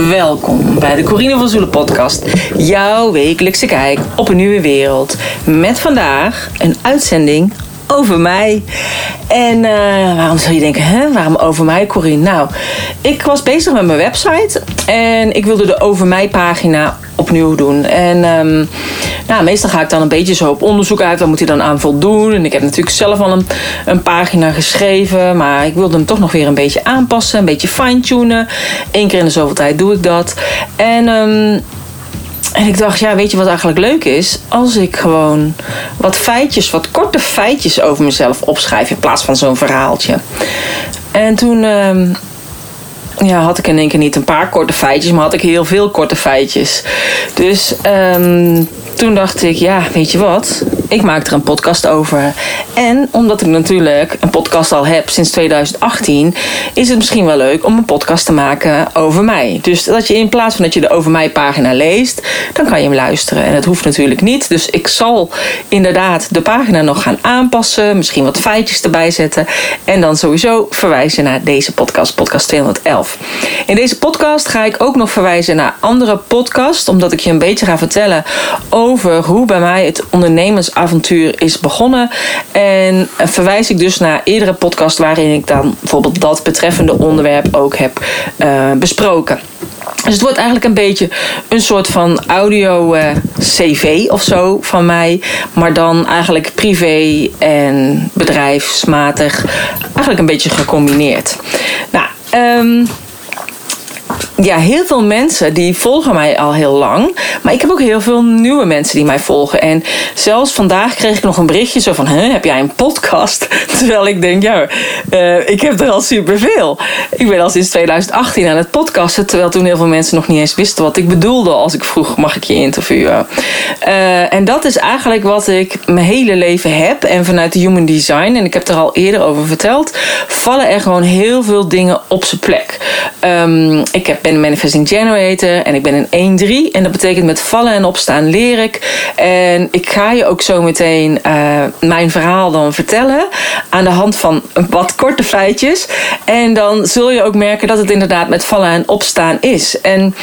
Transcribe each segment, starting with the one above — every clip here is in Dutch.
Welkom bij de Corine van Zoelen podcast. Jouw wekelijkse kijk op een nieuwe wereld. Met vandaag een uitzending over mij. En uh, waarom zou je denken, hè? waarom over mij, Corine? Nou, ik was bezig met mijn website en ik wilde de over mij pagina opnieuw doen. En um, nou, meestal ga ik dan een beetje zo op onderzoek uit. Wat moet hij dan aan voldoen? En ik heb natuurlijk zelf al een, een pagina geschreven. Maar ik wilde hem toch nog weer een beetje aanpassen. Een beetje fine-tunen. Eén keer in de zoveel tijd doe ik dat. En... Um, en ik dacht, ja, weet je wat eigenlijk leuk is? Als ik gewoon wat feitjes, wat korte feitjes over mezelf opschrijf in plaats van zo'n verhaaltje. En toen um, ja, had ik in één keer niet een paar korte feitjes, maar had ik heel veel korte feitjes. Dus um, toen dacht ik, ja, weet je wat? Ik maak er een podcast over. En omdat ik natuurlijk een podcast al heb sinds 2018, is het misschien wel leuk om een podcast te maken over mij. Dus dat je in plaats van dat je de over mij pagina leest, dan kan je hem luisteren. En dat hoeft natuurlijk niet. Dus ik zal inderdaad de pagina nog gaan aanpassen, misschien wat feitjes erbij zetten. En dan sowieso verwijzen naar deze podcast, podcast 211. In deze podcast ga ik ook nog verwijzen naar andere podcasts, omdat ik je een beetje ga vertellen over hoe bij mij het ondernemersavontuur is begonnen. En verwijs ik dus naar eerdere podcasts waarin ik dan bijvoorbeeld dat betreffende onderwerp ook heb uh, besproken. Dus het wordt eigenlijk een beetje een soort van audio uh, CV of zo van mij. Maar dan eigenlijk privé en bedrijfsmatig. Eigenlijk een beetje gecombineerd. Nou, um, ja, heel veel mensen die volgen mij al heel lang. Maar ik heb ook heel veel nieuwe mensen die mij volgen. En zelfs vandaag kreeg ik nog een berichtje zo van... heb jij een podcast? Terwijl ik denk, ja, uh, ik heb er al superveel. Ik ben al sinds 2018 aan het podcasten... terwijl toen heel veel mensen nog niet eens wisten wat ik bedoelde... als ik vroeg, mag ik je interviewen? Uh, en dat is eigenlijk wat ik mijn hele leven heb. En vanuit de Human Design, en ik heb er al eerder over verteld... vallen er gewoon heel veel dingen op zijn plek. Ik heb ben manifesting generator en ik ben een 1-3. En dat betekent met vallen en opstaan leer ik. En ik ga je ook zo meteen uh, mijn verhaal dan vertellen. Aan de hand van wat korte feitjes. En dan zul je ook merken dat het inderdaad met vallen en opstaan is. En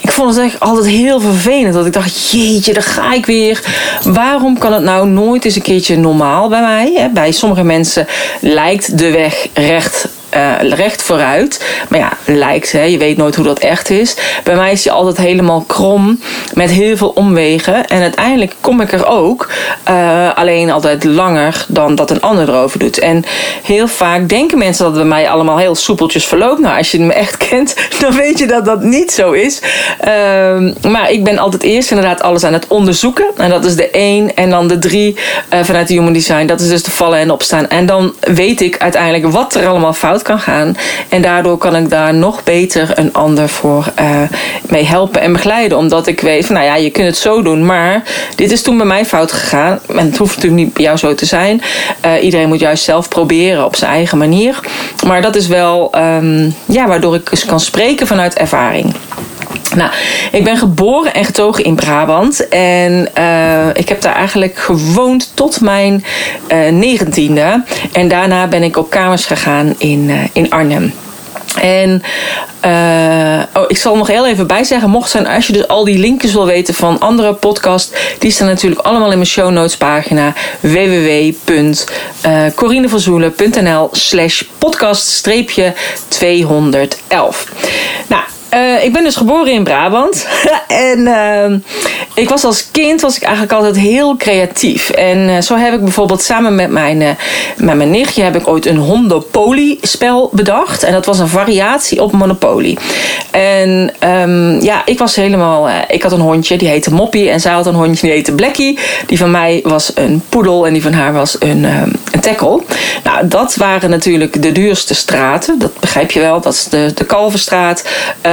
ik vond het echt altijd heel vervelend. Dat ik dacht, jeetje, daar ga ik weer. Waarom kan het nou nooit eens een keertje normaal bij mij? Bij sommige mensen lijkt de weg recht uh, recht vooruit. Maar ja, lijkt, hè, je weet nooit hoe dat echt is. Bij mij is die altijd helemaal krom, met heel veel omwegen. En uiteindelijk kom ik er ook, uh, alleen altijd langer dan dat een ander erover doet. En heel vaak denken mensen dat het bij mij allemaal heel soepeltjes verloopt. Nou, als je me echt kent, dan weet je dat dat niet zo is. Uh, maar ik ben altijd eerst inderdaad alles aan het onderzoeken. En dat is de 1 en dan de 3 uh, vanuit de Human Design. Dat is dus de vallen en opstaan. En dan weet ik uiteindelijk wat er allemaal fout kan gaan. En daardoor kan ik daar nog beter een ander voor uh, mee helpen en begeleiden. Omdat ik weet van, nou ja, je kunt het zo doen. Maar dit is toen bij mij fout gegaan. En het hoeft natuurlijk niet bij jou zo te zijn. Uh, iedereen moet juist zelf proberen op zijn eigen manier. Maar dat is wel um, ja, waardoor ik dus kan spreken vanuit ervaring. Nou, ik ben geboren en getogen in Brabant. En uh, ik heb daar eigenlijk gewoond tot mijn negentiende. Uh, en daarna ben ik op kamers gegaan in, uh, in Arnhem. En oh, ik zal nog heel even bij zeggen, mocht zijn als je dus al die linkjes wil weten van andere podcasts, die staan natuurlijk allemaal in mijn show notes pagina www.corinevanzoelen.nl slash podcast 211. Nou, uh, ik ben dus geboren in Brabant. en uh, ik was als kind was ik eigenlijk altijd heel creatief. En uh, zo heb ik bijvoorbeeld samen met mijn, met mijn nichtje heb ik ooit een Hondopoly spel bedacht. En dat was een variatie op Monopoly. En um, ja, ik was helemaal... ik had een hondje, die heette Moppie. En zij had een hondje, die heette Blackie. Die van mij was een poedel en die van haar was een, een tackle. Nou, dat waren natuurlijk de duurste straten. Dat begrijp je wel. Dat is de, de Kalverstraat...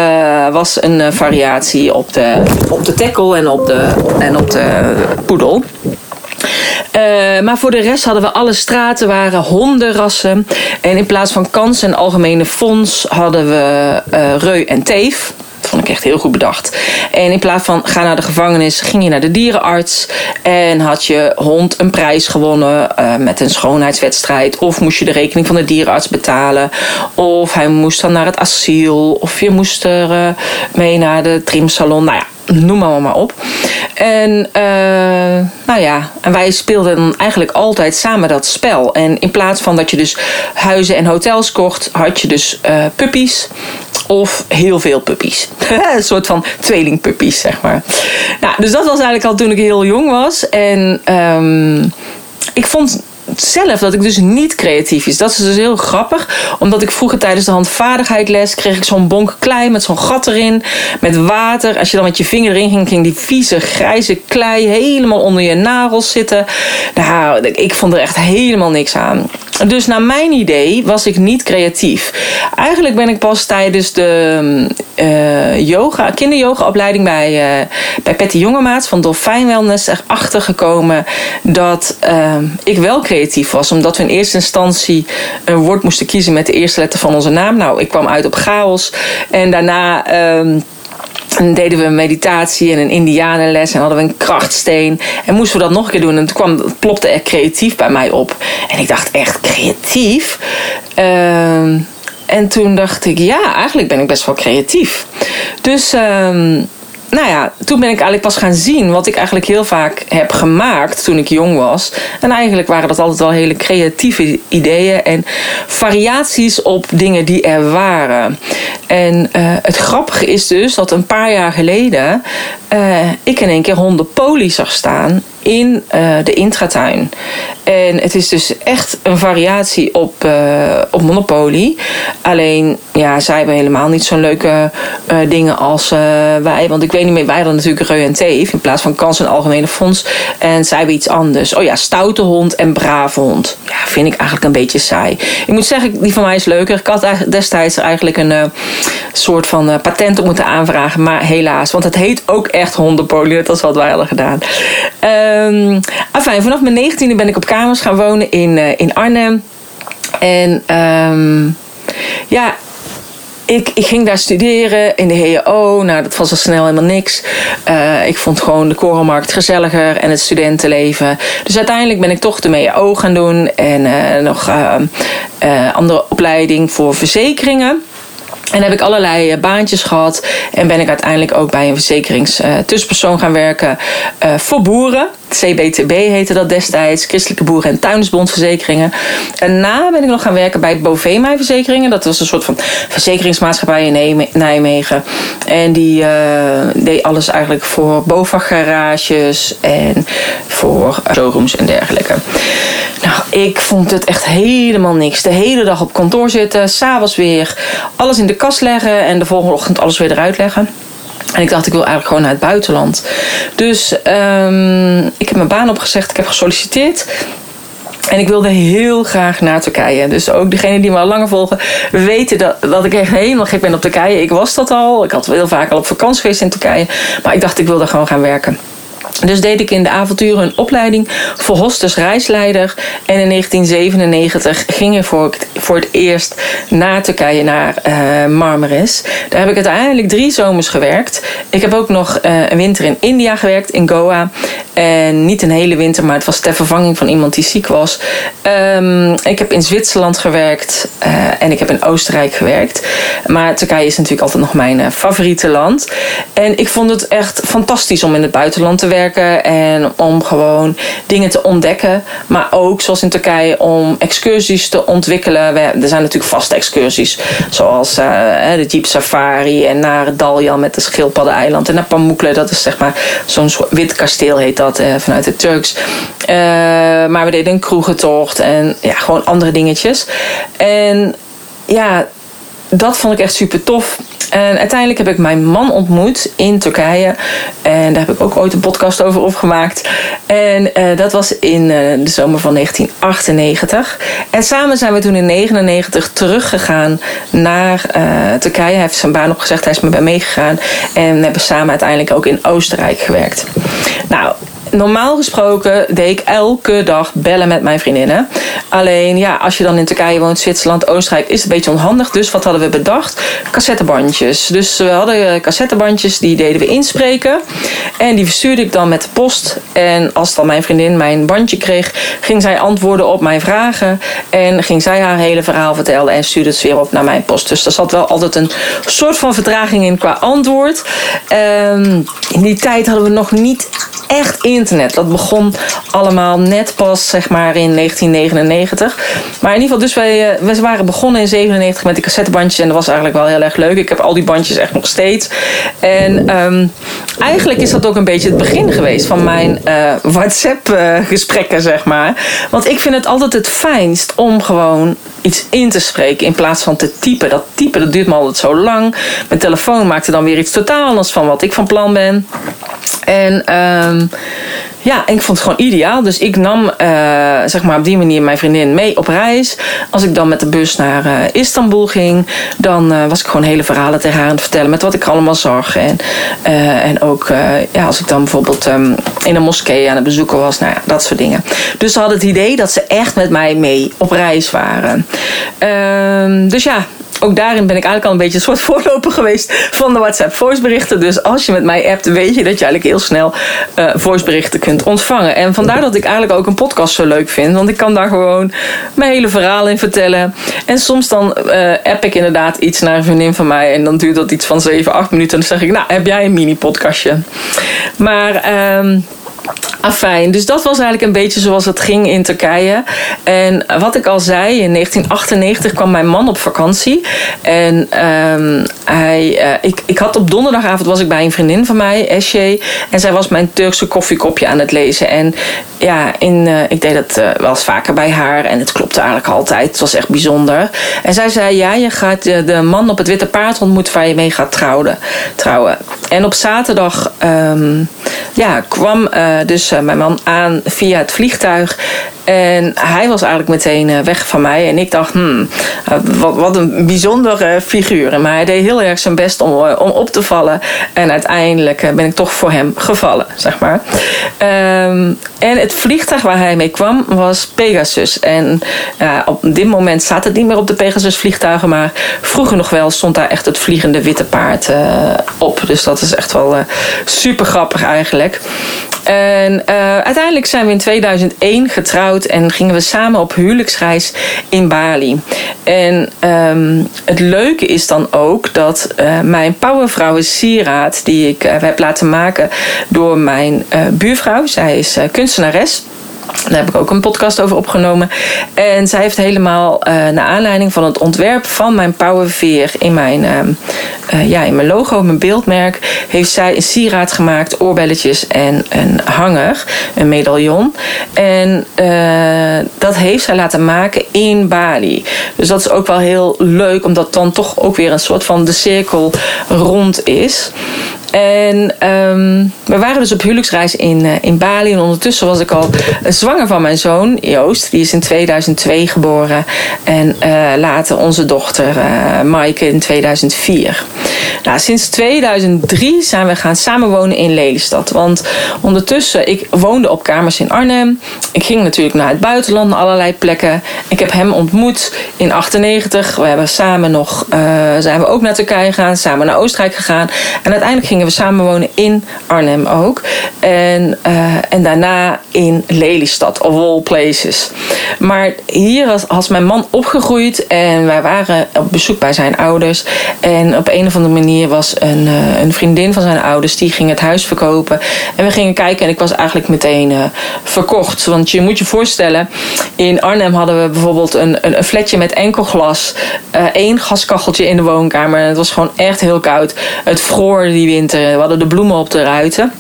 Uh, was een variatie op de, op de tackle en op de, en op de poedel. Uh, maar voor de rest hadden we alle straten waren hondenrassen. En in plaats van kans en algemene fonds hadden we reu en teef. Vond ik echt heel goed bedacht. En in plaats van ga naar de gevangenis, ging je naar de dierenarts. En had je hond een prijs gewonnen uh, met een schoonheidswedstrijd. Of moest je de rekening van de dierenarts betalen. Of hij moest dan naar het asiel. Of je moest er uh, mee naar de trimsalon. Nou ja, noem maar maar op. En uh, nou ja, en wij speelden eigenlijk altijd samen dat spel. En in plaats van dat je dus huizen en hotels kocht, had je dus uh, puppies. Of heel veel puppies. een soort van tweelingpuppies, zeg maar. Nou, dus dat was eigenlijk al toen ik heel jong was. En um, ik vond zelf dat ik dus niet creatief is. Dat is dus heel grappig. Omdat ik vroeger tijdens de handvaardigheidles kreeg ik zo'n bonk klei met zo'n gat erin. Met water. Als je dan met je vinger erin ging, ging die vieze grijze klei helemaal onder je nagels zitten. Nou, ik vond er echt helemaal niks aan. Dus naar mijn idee was ik niet creatief. Eigenlijk ben ik pas tijdens de uh, yoga, kinderyogaopleiding bij, uh, bij Patty Jongemaats van Dolfijn Wellness erachter gekomen dat uh, ik wel creatief was. Omdat we in eerste instantie een woord moesten kiezen met de eerste letter van onze naam. Nou, ik kwam uit op chaos. En daarna. En ehm, deden we een meditatie en een indianenles en hadden we een krachtsteen. En moesten we dat nog een keer doen. En toen kwam, plopte er creatief bij mij op. En ik dacht, echt creatief? Uh, en toen dacht ik, ja, eigenlijk ben ik best wel creatief. Dus um, nou ja, toen ben ik eigenlijk pas gaan zien wat ik eigenlijk heel vaak heb gemaakt toen ik jong was. En eigenlijk waren dat altijd wel hele creatieve ideeën en variaties op dingen die er waren. En uh, het grappige is dus dat een paar jaar geleden uh, ik in één keer hondenpolie zag staan in uh, de intratuin. En het is dus echt een variatie op, uh, op Monopoly. Alleen, ja, zij hebben helemaal niet zo'n leuke uh, dingen als wij. Want ik weet niet meer, wij hadden natuurlijk Reu en in plaats van Kans en Algemene Fonds. En zij hebben iets anders. Oh ja, stoute hond en brave hond. Ja, vind ik eigenlijk een beetje saai. Ik moet zeggen, die van mij is leuker. Ik had destijds eigenlijk een soort van patent op moeten aanvragen. Maar helaas, want het heet ook echt hondenpolie. Dat is wat wij hadden gedaan. Um, enfin, vanaf mijn negentiende ben ik op kamers gaan wonen in, uh, in Arnhem. En um, ja, ik, ik, ging daar studeren in de HO. Nou, dat was al snel helemaal niks. Uh, ik vond gewoon de korrelmarkt gezelliger en het studentenleven. Dus uiteindelijk ben ik toch de MEO gaan doen. En uh, nog uh, andere opleiding voor verzekeringen. En heb ik allerlei eh, baantjes gehad. En ben ik uiteindelijk ook bij een verzekeringstussenpersoon uh, gaan werken voor boeren. CBTB heette dat destijds, Christelijke Boeren- en Tuinersbondverzekeringen. Daarna ben ik nog gaan werken bij Bovema Verzekeringen. Dat was een soort van verzekeringsmaatschappij in Nijmegen. En die uh, deed alles eigenlijk voor BOVAG-garages en voor showrooms en dergelijke. Nou, ik vond het echt helemaal niks. De hele dag op kantoor zitten, s'avonds weer alles in de kast leggen en de volgende ochtend alles weer eruit leggen. En ik dacht, ik wil eigenlijk gewoon naar het buitenland. Dus um, ik heb mijn baan opgezegd, ik heb gesolliciteerd. En ik wilde heel graag naar Turkije. Dus ook degenen die me al langer volgen weten dat, dat ik echt helemaal gek ben op Turkije. Ik was dat al. Ik had heel vaak al op vakantie geweest in Turkije. Maar ik dacht, ik wilde gewoon gaan werken. Dus deed ik in de avonturen een opleiding voor hostes reisleider. En in 1997 ging ik voor, voor het eerst naar Turkije, naar uh, Marmaris. Daar heb ik uiteindelijk drie zomers gewerkt. Ik heb ook nog uh, een winter in India gewerkt, in Goa. En niet een hele winter, maar het was ter vervanging van iemand die ziek was. Um, ik heb in Zwitserland gewerkt uh, en ik heb in Oostenrijk gewerkt. Maar Turkije is natuurlijk altijd nog mijn favoriete land. En ik vond het echt fantastisch om in het buitenland te werken en om gewoon dingen te ontdekken. Maar ook, zoals in Turkije, om excursies te ontwikkelen. er zijn natuurlijk vaste excursies, zoals uh, de Jeep Safari en naar Dalyan met de Schildpaddeneiland en naar Pamukkale. Dat is zeg maar zo'n wit kasteel heet dat uh, vanuit het Turks. Uh, maar we deden een kroegentocht en ja, gewoon andere dingetjes. En ja, dat vond ik echt super tof. En uiteindelijk heb ik mijn man ontmoet in Turkije. En daar heb ik ook ooit een podcast over opgemaakt. En uh, dat was in uh, de zomer van 1998. En samen zijn we toen in 1999 teruggegaan naar uh, Turkije. Hij heeft zijn baan opgezegd, hij is me bij meegegaan. En we hebben samen uiteindelijk ook in Oostenrijk gewerkt. Nou, normaal gesproken deed ik elke dag bellen met mijn vriendinnen. Alleen ja, als je dan in Turkije woont, Zwitserland, Oostenrijk, is het een beetje onhandig. Dus wat hadden we bedacht? Cassettebandjes. Dus we hadden cassettebandjes, die deden we inspreken. En die verstuurde ik dan met de post. En als dan mijn vriendin mijn bandje kreeg, ging zij antwoorden op mijn vragen. En ging zij haar hele verhaal vertellen en stuurde het weer op naar mijn post. Dus er zat wel altijd een soort van vertraging in qua antwoord. Um, in die tijd hadden we nog niet echt internet. Dat begon allemaal net pas zeg maar in 1999. Maar in ieder geval, dus wij, eh, waren begonnen in 97 met die cassettebandjes. En dat was eigenlijk wel heel erg leuk. Ik heb al die bandjes echt nog steeds. En um, eigenlijk is dat ook een beetje het begin geweest van mijn uh, WhatsApp-gesprekken, zeg maar. Want ik vind het altijd het fijnst om gewoon iets in te spreken in plaats van te typen. Dat typen dat duurt me altijd zo lang. Mijn telefoon maakte dan weer iets totaal anders van wat ik van plan ben. En um, ja, en ik vond het gewoon ideaal. Dus ik nam uh, zeg maar op die manier mijn vriendin mee op reis. Als ik dan met de bus naar uh, Istanbul ging, dan uh, was ik gewoon hele verhalen tegen haar aan het vertellen met wat ik allemaal zag. En, en ook ja, als ik dan bijvoorbeeld um, in een moskee aan het bezoeken was, nou ja, dat soort dingen. Dus ze hadden het idee dat ze echt met mij mee op reis waren. Ehm, dus ja, ook daarin ben ik eigenlijk al een beetje een soort voorloper geweest van de WhatsApp voiceberichten. Dus als je met mij appt, weet je dat je eigenlijk heel snel uh, voiceberichten kunt ontvangen. En vandaar dat ik eigenlijk ook een podcast zo leuk vind. Want ik kan daar gewoon mijn hele verhaal in vertellen. En soms dan uh, app ik inderdaad iets naar een vriendin van mij. En dan duurt dat iets van 7, 8 minuten. En dan zeg ik, nou, heb jij een mini-podcastje? Maar... Um, Afijn, dus dat was eigenlijk een beetje zoals het ging in Turkije. En wat ik al zei, in 1998 kwam mijn man op vakantie. En um, hij, uh, ik, ik had op donderdagavond was ik bij een vriendin van mij, Esje. En zij was mijn Turkse koffiekopje aan het lezen. En ja, in, uh, ik deed dat uh, wel eens vaker bij haar. En het klopte eigenlijk altijd. Het was echt bijzonder. En zij zei, ja, je gaat de man op het witte paard ontmoeten waar je mee gaat trouwen. trouwen. En op zaterdag um, ja, kwam dus mijn man aan via het vliegtuig. En hij was eigenlijk meteen eh, weg van mij. En ik dacht, hmm, eh, wat, wat een bijzondere figuur. Maar hij deed heel erg zijn best om, eh, om op te vallen. En uiteindelijk ben ik toch voor hem gevallen, zeg maar. Um, en het vliegtuig waar hij mee kwam was Pegasus. En op dit moment staat het niet meer op de Pegasus vliegtuigen. Maar vroeger nog wel stond daar echt het vliegende witte paard op. Dus dat is echt wel uh, super grappig eigenlijk. En uiteindelijk zijn we in 2001 getrouwd en gingen we samen op huwelijksreis in Bali. En um, het leuke is dan ook dat uh, mijn powervrouw sieraad, die ik heb laten maken door mijn buurvrouw, zij is kunstenares. Daar heb ik ook een podcast over opgenomen. En zij heeft helemaal uh, naar aanleiding van het ontwerp van mijn powerveer in mijn, uh, uh, ja, in mijn logo, mijn beeldmerk, heeft zij een sieraad gemaakt, oorbelletjes en een hanger, een medaillon. En dat heeft zij laten maken in Bali. Dus dat is ook wel heel leuk, omdat dan toch ook weer een soort van de cirkel rond is. En um, we waren dus op huwelijksreis in, uh, in Bali. En ondertussen was ik al zwanger van mijn zoon, Joost. Die is in 2002 geboren. En uh, later onze dochter, uh, Maaike, in 2004. Nou, sinds 2003 zijn we gaan samenwonen in Lelystad. Want ondertussen, ik woonde op kamers in Arnhem. Ik ging natuurlijk naar het buitenland, naar allerlei plekken. Ik heb hem ontmoet in 98. We hebben samen nog, zijn we ook naar Turkije gegaan. Samen naar Oostenrijk gegaan. En uiteindelijk gingen we samenwonen in Arnhem ook. En, uh, en daarna in Lelystad, of all places. Maar hier was, was mijn man opgegroeid en wij waren op bezoek bij zijn ouders. En op een of andere manier was een, uh, een vriendin van zijn ouders, die ging het huis verkopen. En we gingen kijken en ik was eigenlijk meteen uh, verkocht. Want je moet je voorstellen, in Arnhem hadden we bijvoorbeeld een, een, flatje met enkel glas. één gaskacheltje in de woonkamer. Het was gewoon echt heel koud. Het vroor die winter we hadden de bloemen op de ruiten.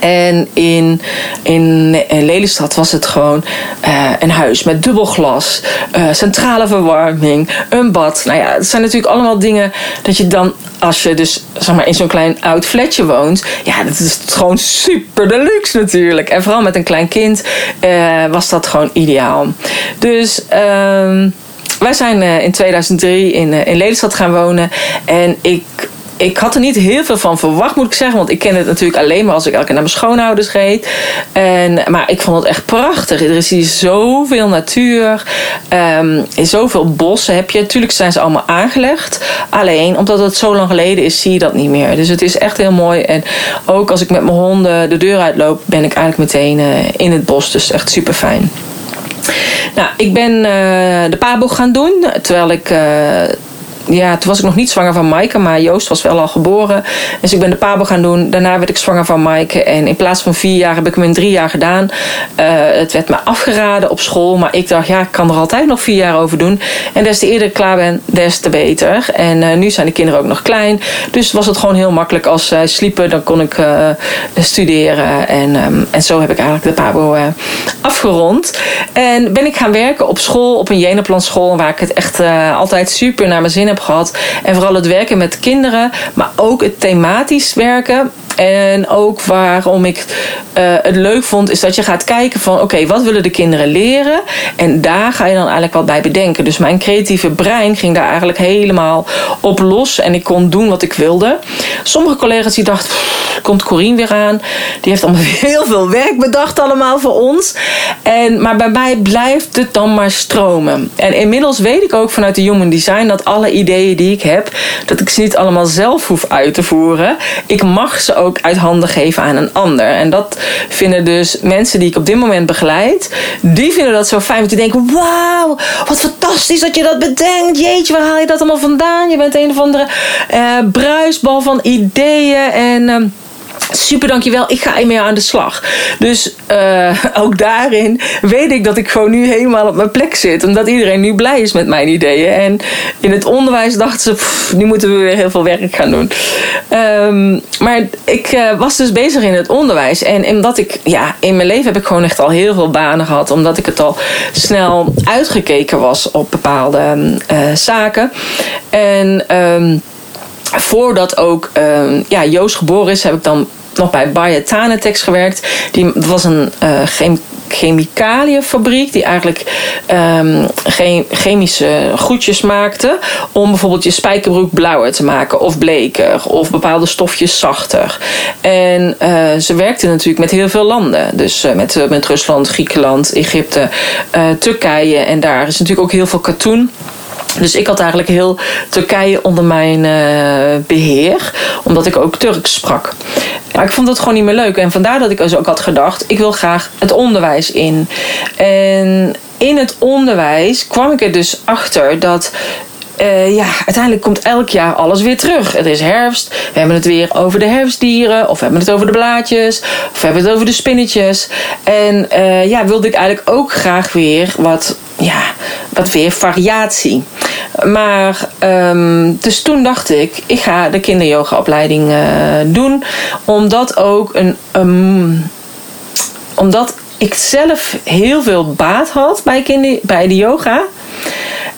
En in, in, Lelystad was het gewoon uh, een huis met dubbel glas, uh, centrale verwarming, een bad. Nou ja, het zijn natuurlijk allemaal dingen dat je dan, als je dus zeg maar, in zo'n klein oud flatje woont, ja, dat is gewoon super deluxe natuurlijk. En vooral met een klein kind was dat gewoon ideaal. Dus. wij zijn in 2003 in, in Lelystad gaan wonen en ik ik had er niet heel veel van verwacht, moet ik zeggen. Want ik ken het natuurlijk alleen maar als ik elke keer naar mijn schoonouders reed. En, maar ik vond het echt prachtig. Er is hier zoveel natuur. Um, zoveel bossen heb je. Tuurlijk zijn ze allemaal aangelegd. Alleen, omdat het zo lang geleden is, zie je dat niet meer. Dus het is echt heel mooi. En ook als ik met mijn honden de deur uitloop, ben ik eigenlijk meteen uh, in het bos. Dus echt super fijn. Nou, ik ben uh, de pabo gaan doen. Terwijl ik uh, ja, toen was ik nog niet zwanger van Maaike, maar Joost was wel al geboren. Dus ik ben de pabo gaan doen. Daarna werd ik zwanger van Maaike. En in plaats van vier jaar heb ik hem in drie jaar gedaan. Uh, het werd me afgeraden op school. Maar ik dacht, ja, ik kan er altijd nog vier jaar over doen. En des te eerder ik klaar ben, des te beter. En uh, nu zijn de kinderen ook nog klein. Dus was het gewoon heel makkelijk. Als zij sliepen, dan kon ik uh, studeren. En, um, en zo heb ik eigenlijk de pabo afgerond. En ben ik gaan werken op school, op een Jenaplan school. Waar ik het echt altijd super naar mijn zin heb gehad. En vooral het werken met kinderen, maar ook het thematisch werken. En ook waarom ik uh, het leuk vond, is dat je gaat kijken van oké, wat willen de kinderen leren? En daar ga je dan eigenlijk wat bij bedenken. Dus mijn creatieve brein ging daar eigenlijk helemaal op los en ik kon doen wat ik wilde. Sommige collega's die dachten, komt Corine weer aan. Die heeft allemaal heel veel werk bedacht allemaal voor ons. En, maar bij mij blijft het dan maar stromen. En inmiddels weet ik ook vanuit de Human Design dat alle ideeën die ik heb, dat ik ze niet allemaal zelf hoef uit te voeren. Ik mag ze ook uit handen geven aan een ander. En dat vinden dus mensen die ik op dit moment begeleid, die vinden dat zo fijn. Want die denken, wauw, wat fantastisch dat je dat bedenkt. Jeetje, waar haal je dat allemaal vandaan? Je bent een of andere uh, bruisbal van ideeën en... Uh, super dankjewel, ik ga ermee aan de slag. Dus uh, ook daarin weet ik dat ik gewoon nu helemaal op mijn plek zit. Omdat iedereen nu blij is met mijn ideeën. En in het onderwijs dachten ze, nu moeten we weer heel veel werk gaan doen. Um, maar ik uh, was dus bezig in het onderwijs. En omdat ik, ja, in mijn leven heb ik gewoon echt al heel veel banen gehad. Omdat ik het al snel uitgekeken was op bepaalde uh, zaken. En... Um, voordat ook uh, ja, Joost geboren is, heb ik dan nog bij Bayer Tanetex gewerkt. Die was een uh, chem chemicaliënfabriek die eigenlijk um, chemische goedjes maakte om bijvoorbeeld je spijkerbroek blauwer te maken of bleker of bepaalde stofjes zachter. En uh, ze werkte natuurlijk met heel veel landen. Dus uh, met, met Rusland, Griekenland, Egypte, Turkije en daar is natuurlijk ook heel veel katoen. Dus ik had eigenlijk heel Turkije onder mijn uh, beheer, omdat ik ook Turks sprak. Maar ik vond dat gewoon niet meer leuk. En vandaar dat ik dus ook had gedacht, ik wil graag het onderwijs in. En in het onderwijs kwam ik er dus achter dat uh, ja, uiteindelijk komt elk jaar alles weer terug. Het is herfst, we hebben het weer over de herfstdieren, of we hebben het over de blaadjes, of we hebben het over de spinnetjes. En uh, ja, wilde ik eigenlijk ook graag weer wat, ja, wat weer variatie. Maar um, dus toen dacht ik, ik ga de kinderyogaopleiding uh, doen, omdat ook een. Um, omdat ik zelf heel veel baat had bij, kinder, bij de yoga.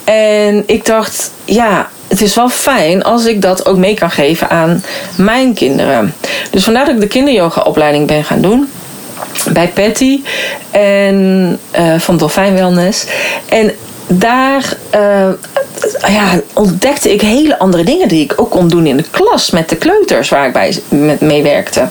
En ik dacht, ja, het is wel fijn als ik dat ook mee kan geven aan mijn kinderen. Dus vandaar dat ik de kinderyoga-opleiding ben gaan doen. Bij Patty en, uh, van Dolfijn Wellness. En daar uh, ja, ontdekte ik hele andere dingen die ik ook kon doen in de klas met de kleuters waar ik bij mee werkte.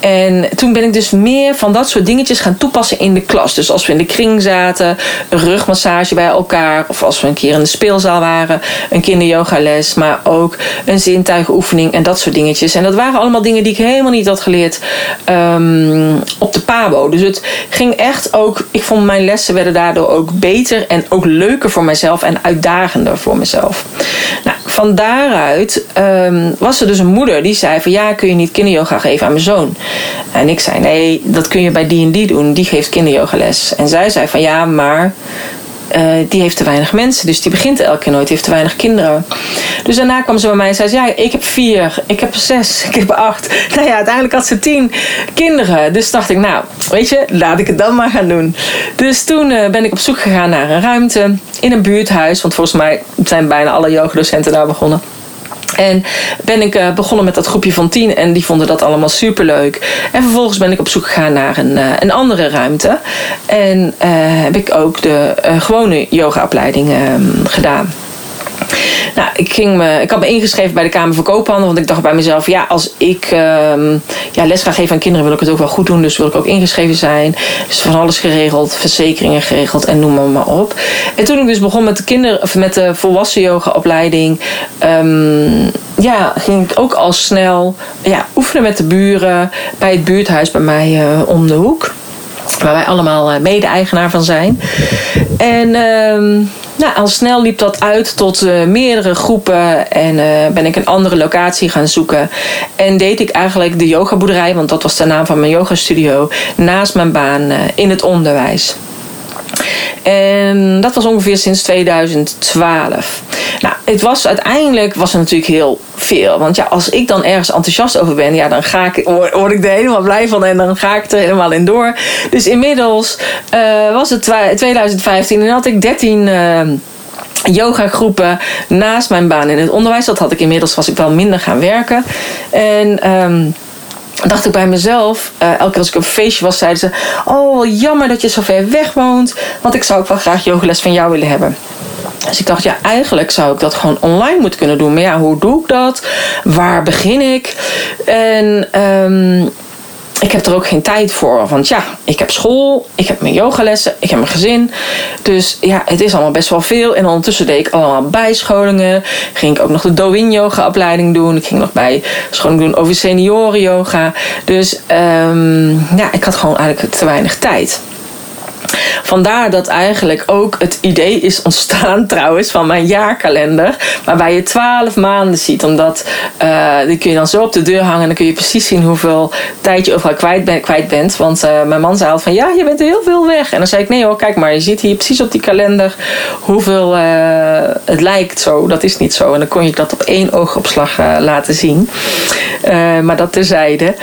En toen ben ik dus meer van dat soort dingetjes gaan toepassen in de klas. Dus als we in de kring zaten, een rugmassage bij elkaar, of als we een keer in de speelzaal waren, een kinderyogales, maar ook een zintuigenoefening en dat soort dingetjes. En dat waren allemaal dingen die ik helemaal niet had geleerd um, op de PABO. Dus het ging echt ook, ik vond mijn lessen werden daardoor ook beter en ook leuker voor mezelf en uitdagender voor mezelf. Nou, van daaruit um, was er dus een moeder die zei van ja, kun je niet kinderyoga geven aan mijn zoon? En ik zei nee, dat kun je bij die en die doen, die geeft kinderyogales. En zij zei van ja, maar uh, die heeft te weinig mensen. Dus die begint elke keer nooit. Die heeft te weinig kinderen. Dus daarna kwam ze bij mij en zei ze, ja, ik heb vier, ik heb zes, ik heb acht. Nou ja, uiteindelijk had ze tien kinderen. Dus dacht ik, nou, weet je, laat ik het dan maar gaan doen. Dus toen uh, ben ik op zoek gegaan naar een ruimte in een buurthuis. Want volgens mij zijn bijna alle yogadocenten daar begonnen. En ben ik uh, begonnen met dat groepje van tien en die vonden dat allemaal superleuk. En vervolgens ben ik op zoek gegaan naar een, uh, een andere ruimte. En uh, heb ik ook de gewone yogaopleiding ehm, gedaan. Nou, ik, ging me, ik had me ingeschreven bij de Kamer van Koophandel. Want ik dacht bij mezelf, ja, als ik ehm, ja, les ga geven aan kinderen, wil ik het ook wel goed doen. Dus wil ik ook ingeschreven zijn. Dus van alles geregeld, verzekeringen geregeld en noem maar, op. En toen ik dus begon met de, kinder, of met de volwassen yogaopleiding, um, ja, ging ik ook al snel ja, oefenen met de buren bij het buurthuis bij mij uh, om de hoek. Waar wij allemaal uh, mede-eigenaar van zijn. En um, nou, al snel liep dat uit tot uh, meerdere groepen en uh, ben ik een andere locatie gaan zoeken. En deed ik eigenlijk de yogaboerderij, want dat was de naam van mijn yogastudio, naast mijn baan uh, in het onderwijs. En dat was ongeveer sinds 2012. Nou, het was uiteindelijk was er natuurlijk heel veel. Want ja, als ik dan ergens enthousiast over ben, ja, dan ga ik, word ik er helemaal blij van en dan ga ik er helemaal in door. Dus inmiddels uh, was het 2015 en had ik 13 uh, yoga groepen naast mijn baan in het onderwijs. Dat had ik inmiddels, was ik wel minder gaan werken. En um, dacht ik bij mezelf, uh, elke keer als ik een feestje was, zeiden ze: Oh, jammer dat je zo ver weg woont, want ik zou ook wel graag yogales van jou willen hebben. Dus ik dacht, ja, eigenlijk zou ik dat gewoon online moeten kunnen doen. Maar ja, hoe doe ik dat? Waar begin ik? En um, ik heb er ook geen tijd voor. Want ja, ik heb school, ik heb mijn yogalessen, ik heb mijn gezin. Dus ja, het is allemaal best wel veel. En ondertussen deed ik allemaal bijscholingen. Ging ik ook nog de Doin yoga opleiding doen. Ik ging nog bij scholing doen over senioren yoga. Dus um, ja, ik had gewoon eigenlijk te weinig tijd. Vandaar dat eigenlijk ook het idee is ontstaan trouwens van mijn jaarkalender. Waarbij je twaalf maanden ziet. Omdat uh, die kun je dan zo op de deur hangen. En dan kun je precies zien hoeveel tijd je overal kwijt, ben, kwijt bent. Want uh, mijn man zei altijd van ja, je bent heel veel weg. En dan zei ik nee hoor, kijk maar. Je ziet hier precies op die kalender hoeveel uh, het lijkt zo. Dat is niet zo. En dan kon je dat op één oogopslag laten zien. maar dat terzijde.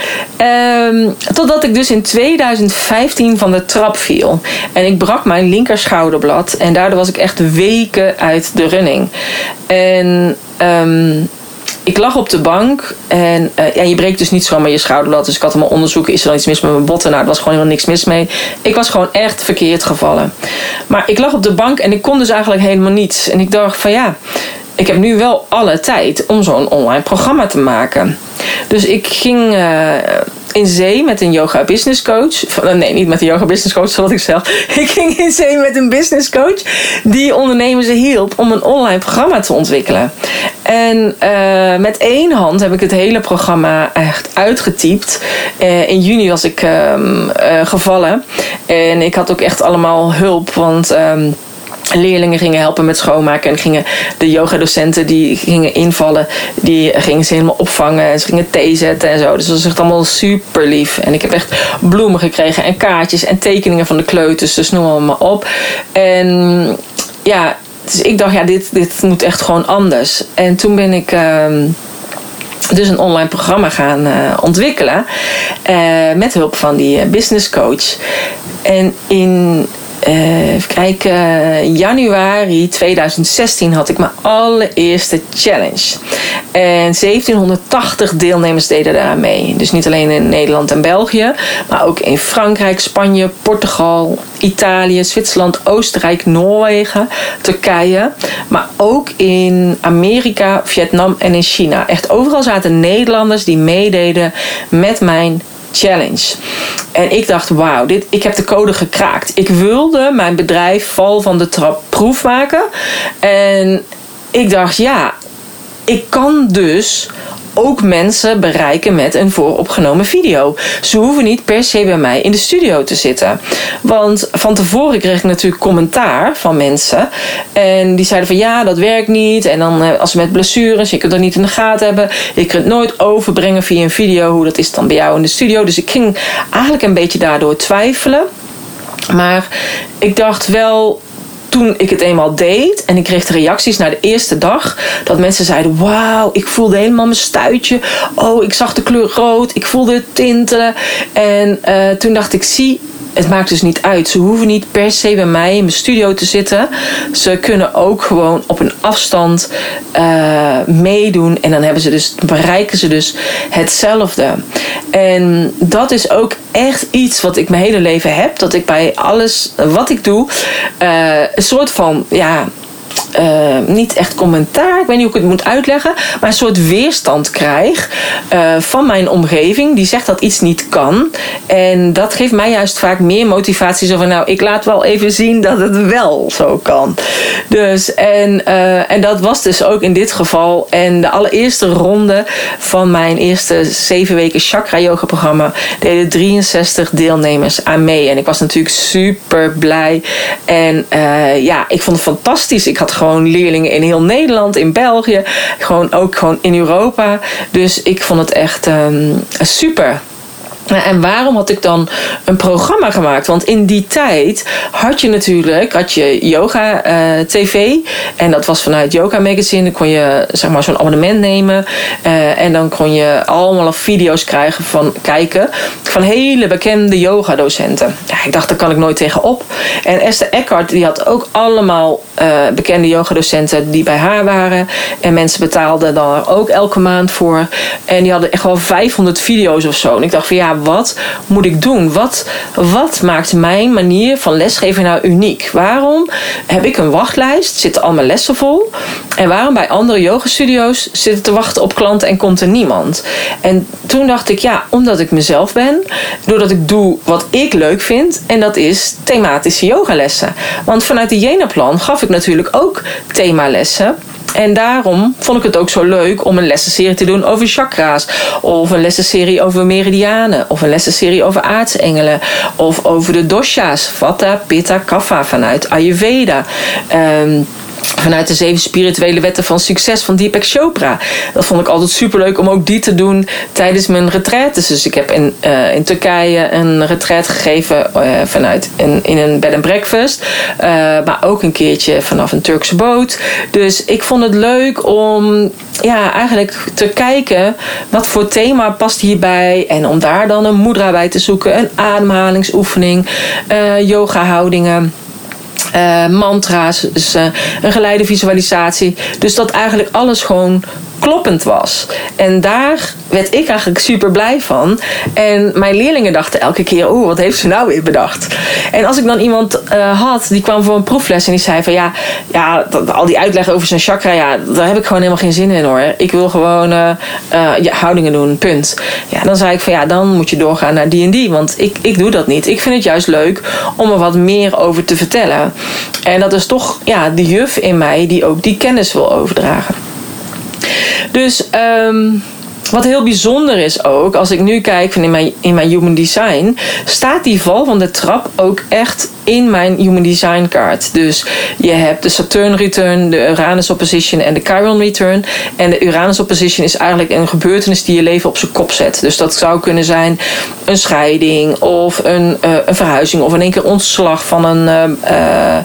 Um, totdat ik dus in 2015 van de trap viel. En ik brak mijn linker schouderblad. En daardoor was ik echt weken uit de running. En um, ik lag op de bank en uh, ja, je breekt dus niet zomaar je schouderblad. Dus ik had allemaal onderzoeken, is er dan iets mis met mijn botten? Nou, er was gewoon helemaal niks mis mee. Ik was gewoon echt verkeerd gevallen. Maar ik lag op de bank en ik kon dus eigenlijk helemaal niets. En ik dacht van ja, ik heb nu wel alle tijd om zo'n online programma te maken. Dus ik ging uh, in zee met een yoga business coach. Nee, niet met een yoga business coach, zoals ik zelf. Ik ging in zee met een business coach die ondernemers hielp om een online programma te ontwikkelen. En uh, met één hand heb ik het hele programma echt uitgetypt. In juni was ik uh, gevallen. En ik had ook echt allemaal hulp, want ehm, leerlingen gingen helpen met schoonmaken en gingen de yogadocenten die gingen invallen, die gingen ze helemaal opvangen en ze gingen thee zetten en zo. Dus dat was echt allemaal super lief. En ik heb echt bloemen gekregen en kaartjes en tekeningen van de kleuters, dus noem maar op. En ja, dus ik dacht, ja, dit, dit moet echt gewoon anders. En toen ben ik. Uh, dus een online programma gaan uh, ontwikkelen. Uh, met hulp van die business coach. En in uh, even kijken, januari 2016 had ik mijn allereerste challenge. En 1780 deelnemers deden daar mee. Dus niet alleen in Nederland en België, maar ook in Frankrijk, Spanje, Portugal, Italië, Zwitserland, Oostenrijk, Noorwegen, Turkije. Maar ook in Amerika, Vietnam en in China. Echt overal zaten Nederlanders die meededen met mijn challenge. En ik dacht, wauw, dit, ik heb de code gekraakt. Ik wilde mijn bedrijf val van de trap proef maken. En ik dacht, ja, ik kan dus ook mensen bereiken met een vooropgenomen video. Ze hoeven niet per se bij mij in de studio te zitten. Want van tevoren kreeg ik natuurlijk commentaar van mensen. En die zeiden van ja, dat werkt niet. En dan eh, als met blessures, je kunt dat niet in de gaten hebben. Je kunt nooit overbrengen via een video. Hoe dat is dan bij jou in de studio. Dus ik ging eigenlijk een beetje daardoor twijfelen. Maar ik dacht wel, toen ik het eenmaal deed en ik kreeg de reacties na de eerste dag, dat mensen zeiden: Wauw, ik voelde helemaal mijn stuitje. Oh, ik zag de kleur rood, ik voelde het tintelen. En uh, toen dacht ik: Zie, het maakt dus niet uit. Ze hoeven niet per se bij mij in mijn studio te zitten. Ze kunnen ook gewoon op een afstand uh, meedoen. En dan hebben ze dus, bereiken ze dus hetzelfde. En dat is ook echt iets wat ik mijn hele leven heb. Dat ik bij alles wat ik doe, uh, een soort van ja, uh, niet echt commentaar, ik weet niet hoe ik het moet uitleggen, maar een soort weerstand krijg uh, van mijn omgeving die zegt dat iets niet kan. En dat geeft mij juist vaak meer motivatie. Zo van nou, ik laat wel even zien dat het wel zo kan. Dus en, uh, en dat was dus ook in dit geval. En de allereerste ronde van mijn eerste zeven weken chakra yoga programma deden 63 deelnemers aan mee. En ik was natuurlijk super blij. En ja, ik vond het fantastisch. Ik had gewoon leerlingen in heel Nederland, in België, gewoon ook gewoon in Europa. Dus ik vond het echt um, super. En waarom had ik dan een programma gemaakt? Want in die tijd had je natuurlijk had je yoga uh, tv. En dat was vanuit Yoga Magazine. Dan kon je zeg maar zo'n abonnement nemen. Uh, en dan kon je allemaal video's krijgen van kijken. Van hele bekende yoga docenten. Ja, ik dacht, daar kan ik nooit tegenop. En Esther Eckhart die had ook allemaal uh, bekende yoga docenten die bij haar waren. En mensen betaalden daar ook elke maand voor. En die hadden echt wel 500 video's of zo. En ik dacht van ja, wat moet ik doen? Wat, wat maakt mijn manier van lesgeven nou uniek? Waarom heb ik een wachtlijst, zitten al mijn lessen vol? En waarom bij andere yogastudio's zitten te wachten op klanten en komt er niemand? En toen dacht ik, ja, omdat ik mezelf ben, doordat ik doe wat ik leuk vind, en dat is thematische yogalessen. Want vanuit de Jena-plan gaf ik natuurlijk ook themalessen. En daarom vond ik het ook zo leuk om een lessenserie te doen over chakra's. Of een lessenserie over meridianen. Of een lessenserie over aartsengelen. Of over de dosha's. Vata, Pitta, Kapha vanuit Ayurveda. Um, vanuit de zeven spirituele wetten van succes van Deepak Chopra. Dat vond ik altijd superleuk om ook die te doen tijdens mijn retraites. Dus ik heb in, uh, in Turkije een retreat gegeven uh, vanuit in, in een bed and breakfast. Uh, maar ook een keertje vanaf een Turkse boot. Dus ik vond het leuk om ja, eigenlijk te kijken wat voor thema past hierbij. En om daar dan een mudra bij te zoeken. Een ademhalingsoefening, yoga houdingen. Uh, mantra's, dus, uh, een geleide visualisatie. Dus dat eigenlijk alles gewoon kloppend was. En daar werd ik eigenlijk super blij van. En mijn leerlingen dachten elke keer: oeh, wat heeft ze nou weer bedacht? En als ik dan iemand uh, had die kwam voor een proefles en die zei: van ja, ja al die uitleg over zijn chakra, ja, daar heb ik gewoon helemaal geen zin in hoor. Ik wil gewoon uh, houdingen doen, punt. Ja, dan zei ik van ja, dan moet je doorgaan naar die en die, want ik, ik doe dat niet. Ik vind het juist leuk om er wat meer over te vertellen. En dat is toch ja, de juf in mij die ook die kennis wil overdragen. Dus um, wat heel bijzonder is ook, als ik nu kijk van in, mijn, in mijn Human Design, staat die val van de trap ook echt in mijn Human Design kaart. Dus je hebt de Saturn Return, de Uranus Opposition en de Chiron Return. En de Uranus Opposition is eigenlijk een gebeurtenis die je leven op zijn kop zet. Dus dat zou kunnen zijn een scheiding of een, uh, een verhuizing of in één keer ontslag van, een, uh,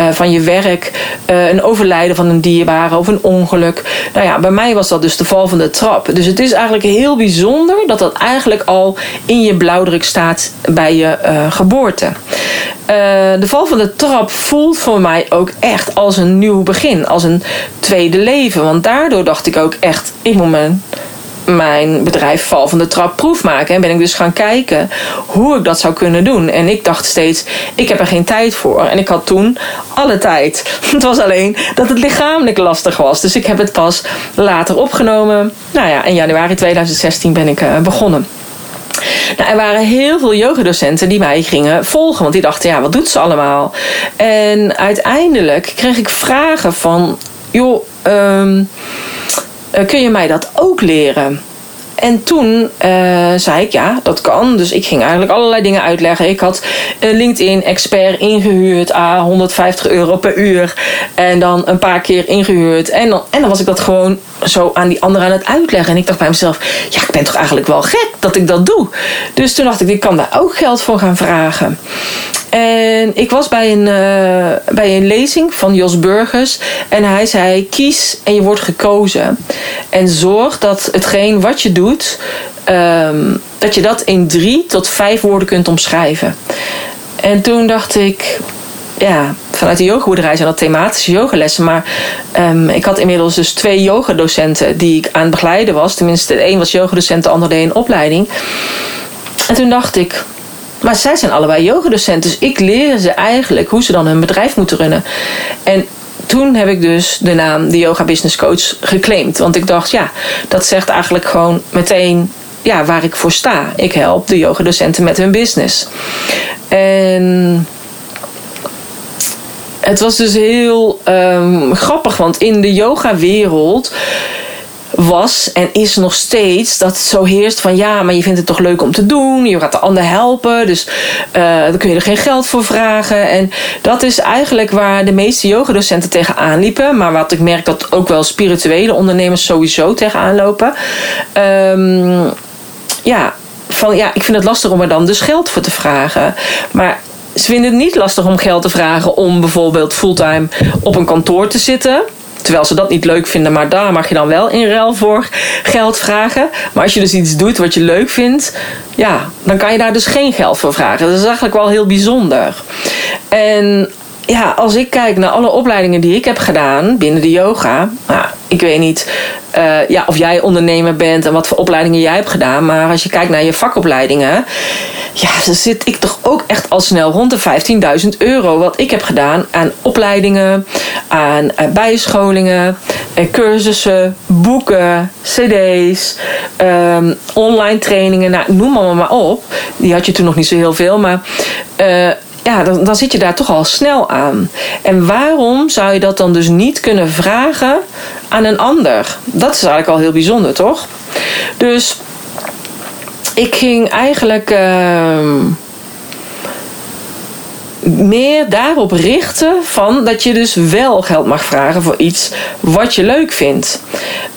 uh, van je werk, een overlijden van een dierbare of een ongeluk. Nou ja, bij mij was dat dus de val van de trap. Dus het is eigenlijk heel bijzonder dat dat eigenlijk al in je blauwdruk staat bij je geboorte. De val van de trap voelt voor mij ook echt als een nieuw begin, als een tweede leven. Want daardoor dacht ik ook echt, ik moet mijn, mijn bedrijf val van de trap proef maken. En ben ik dus gaan kijken hoe ik dat zou kunnen doen. En ik dacht steeds, ik heb er geen tijd voor. En ik had toen alle tijd. Het was alleen dat het lichamelijk lastig was. Dus ik heb het pas later opgenomen. Nou ja, in januari 2016 ben ik uh, begonnen. Nou, er waren heel veel yogadocenten die mij gingen volgen. Want die dachten, ja, wat doet ze allemaal? En uiteindelijk kreeg ik vragen van... joh, um, kun je mij dat ook leren? En toen uh, zei ik ja, dat kan. Dus ik ging eigenlijk allerlei dingen uitleggen. Ik had een LinkedIn-expert ingehuurd, ah, 150 euro per uur. En dan een paar keer ingehuurd. En dan, en dan was ik dat gewoon zo aan die anderen aan het uitleggen. En ik dacht bij mezelf, ja, ik ben toch eigenlijk wel gek dat ik dat doe. Dus toen dacht ik, ik kan daar ook geld voor gaan vragen. En ik was bij een, uh, bij een lezing van Jos Burgers. En hij zei: kies en je wordt gekozen. En zorg dat hetgeen wat je doet, um, dat je dat in drie tot vijf woorden kunt omschrijven. En toen dacht ik, ja, vanuit de yogaboerderij zijn dat thematische yogalessen. Maar um, ik had inmiddels dus twee yogadocenten die ik aan het begeleiden was. Tenminste, de een was yogadocent, de ander deed een opleiding. En toen dacht ik, maar zij zijn allebei yogadocenten. Dus ik leer ze eigenlijk hoe ze dan hun bedrijf moeten runnen. En toen heb ik dus de naam de Yoga Business Coach geclaimd. Want ik dacht, ja, dat zegt eigenlijk gewoon meteen ja, waar ik voor sta. Ik help de yogadocenten met hun business. En het was dus heel um, grappig, want in de yoga-wereld was en is nog steeds dat het zo heerst van ja, maar je vindt het toch leuk om te doen. Je gaat de ander helpen, dus uh, dan kun je er geen geld voor vragen. En dat is eigenlijk waar de meeste yogadocenten tegenaan liepen. Maar wat ik merk dat ook wel spirituele ondernemers sowieso tegenaan lopen. Um, ja, van ja, ik vind het lastig om er dan dus geld voor te vragen. Maar ze vinden het niet lastig om geld te vragen om bijvoorbeeld fulltime op een kantoor te zitten. Terwijl ze dat niet leuk vinden, maar daar mag je dan wel in ruil voor geld vragen. Maar als je dus iets doet wat je leuk vindt, ja, dan kan je daar dus geen geld voor vragen. Dat is eigenlijk wel heel bijzonder. En ja, als ik kijk naar alle opleidingen die ik heb gedaan binnen de yoga. Nou, ik weet niet uh, ja, of jij ondernemer bent en wat voor opleidingen jij hebt gedaan. Maar als je kijkt naar je vakopleidingen. Ja, dan zit ik toch ook echt al snel rond de 15.000 euro. Wat ik heb gedaan aan opleidingen, aan uh, bijscholingen, uh, cursussen, boeken, cd's, um, online trainingen. Nou, noem maar maar op. Die had je toen nog niet zo heel veel. Maar ja, dan, dan zit je daar toch al snel aan. En waarom zou je dat dan dus niet kunnen vragen aan een ander? Dat is eigenlijk al heel bijzonder, toch? Dus ik ging eigenlijk. Uh, meer daarop richten van dat je dus wel geld mag vragen voor iets wat je leuk vindt.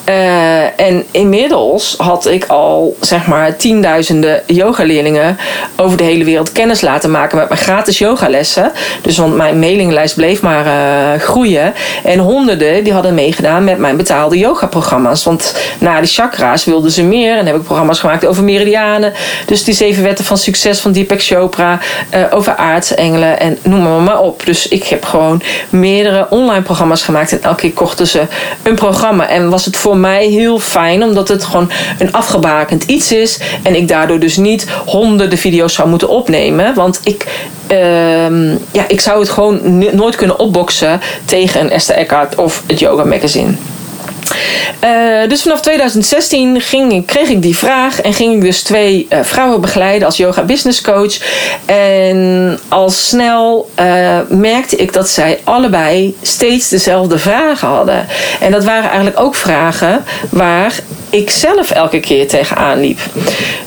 Uh, en inmiddels had ik al zeg maar tienduizenden yogaleerlingen over de hele wereld kennis laten maken met mijn gratis yogalessen. Dus want mijn mailinglijst bleef maar uh, groeien. En honderden die hadden meegedaan met mijn betaalde yogaprogramma's. Want na de chakra's wilden ze meer. En heb ik programma's gemaakt over meridianen. Dus die zeven wetten van succes van Deepak Chopra. Uh, over aardsengelen en noem maar, maar op. Dus ik heb gewoon meerdere online programma's gemaakt. En elke keer kochten ze een programma. En was het voor mij heel fijn, omdat het gewoon een afgebakend iets is. En ik daardoor dus niet honderden video's zou moeten opnemen. Want ik, uh, ja, ik zou het gewoon nooit kunnen opboksen tegen een Esther Eckhart of het Yoga Magazine. Uh, dus vanaf 2016 ging, kreeg ik die vraag en ging ik dus twee uh, vrouwen begeleiden als yoga business coach. En al snel uh, merkte ik dat zij allebei steeds dezelfde vragen hadden. En dat waren eigenlijk ook vragen waar ik zelf elke keer tegenaan liep.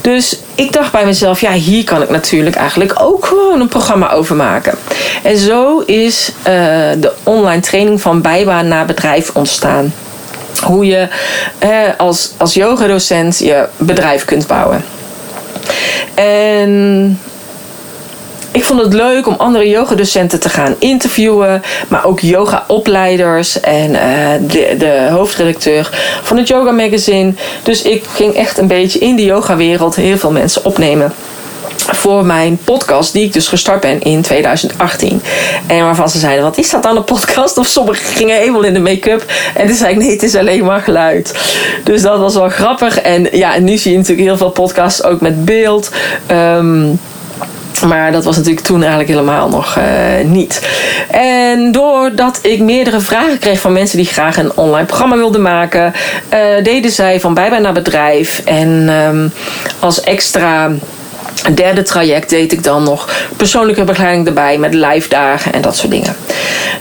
Dus ik dacht bij mezelf, ja, hier kan ik natuurlijk eigenlijk ook gewoon een programma over maken. En zo is de online training van bijbaan naar bedrijf ontstaan hoe je als, als yogadocent je bedrijf kunt bouwen. En ik vond het leuk om andere yogadocenten te gaan interviewen, maar ook yoga-opleiders en uh, de, de hoofdredacteur van het Yoga Magazine. Dus ik ging echt een beetje in de yoga-wereld heel veel mensen opnemen voor mijn podcast, die ik dus gestart ben in 2018. En waarvan ze zeiden: Wat is dat dan, een podcast? Of sommigen gingen helemaal in de make-up. En toen zei ik: Nee, het is alleen maar geluid. Dus dat was wel grappig. En ja, nu zie je natuurlijk heel veel podcasts ook met beeld. Um, maar dat was natuurlijk toen eigenlijk helemaal nog uh, niet. En doordat ik meerdere vragen kreeg van mensen die graag een online programma wilden maken, uh, deden zij van bijbaan naar bedrijf. En um, als extra een derde traject deed ik dan nog persoonlijke begeleiding erbij met live dagen en dat soort dingen.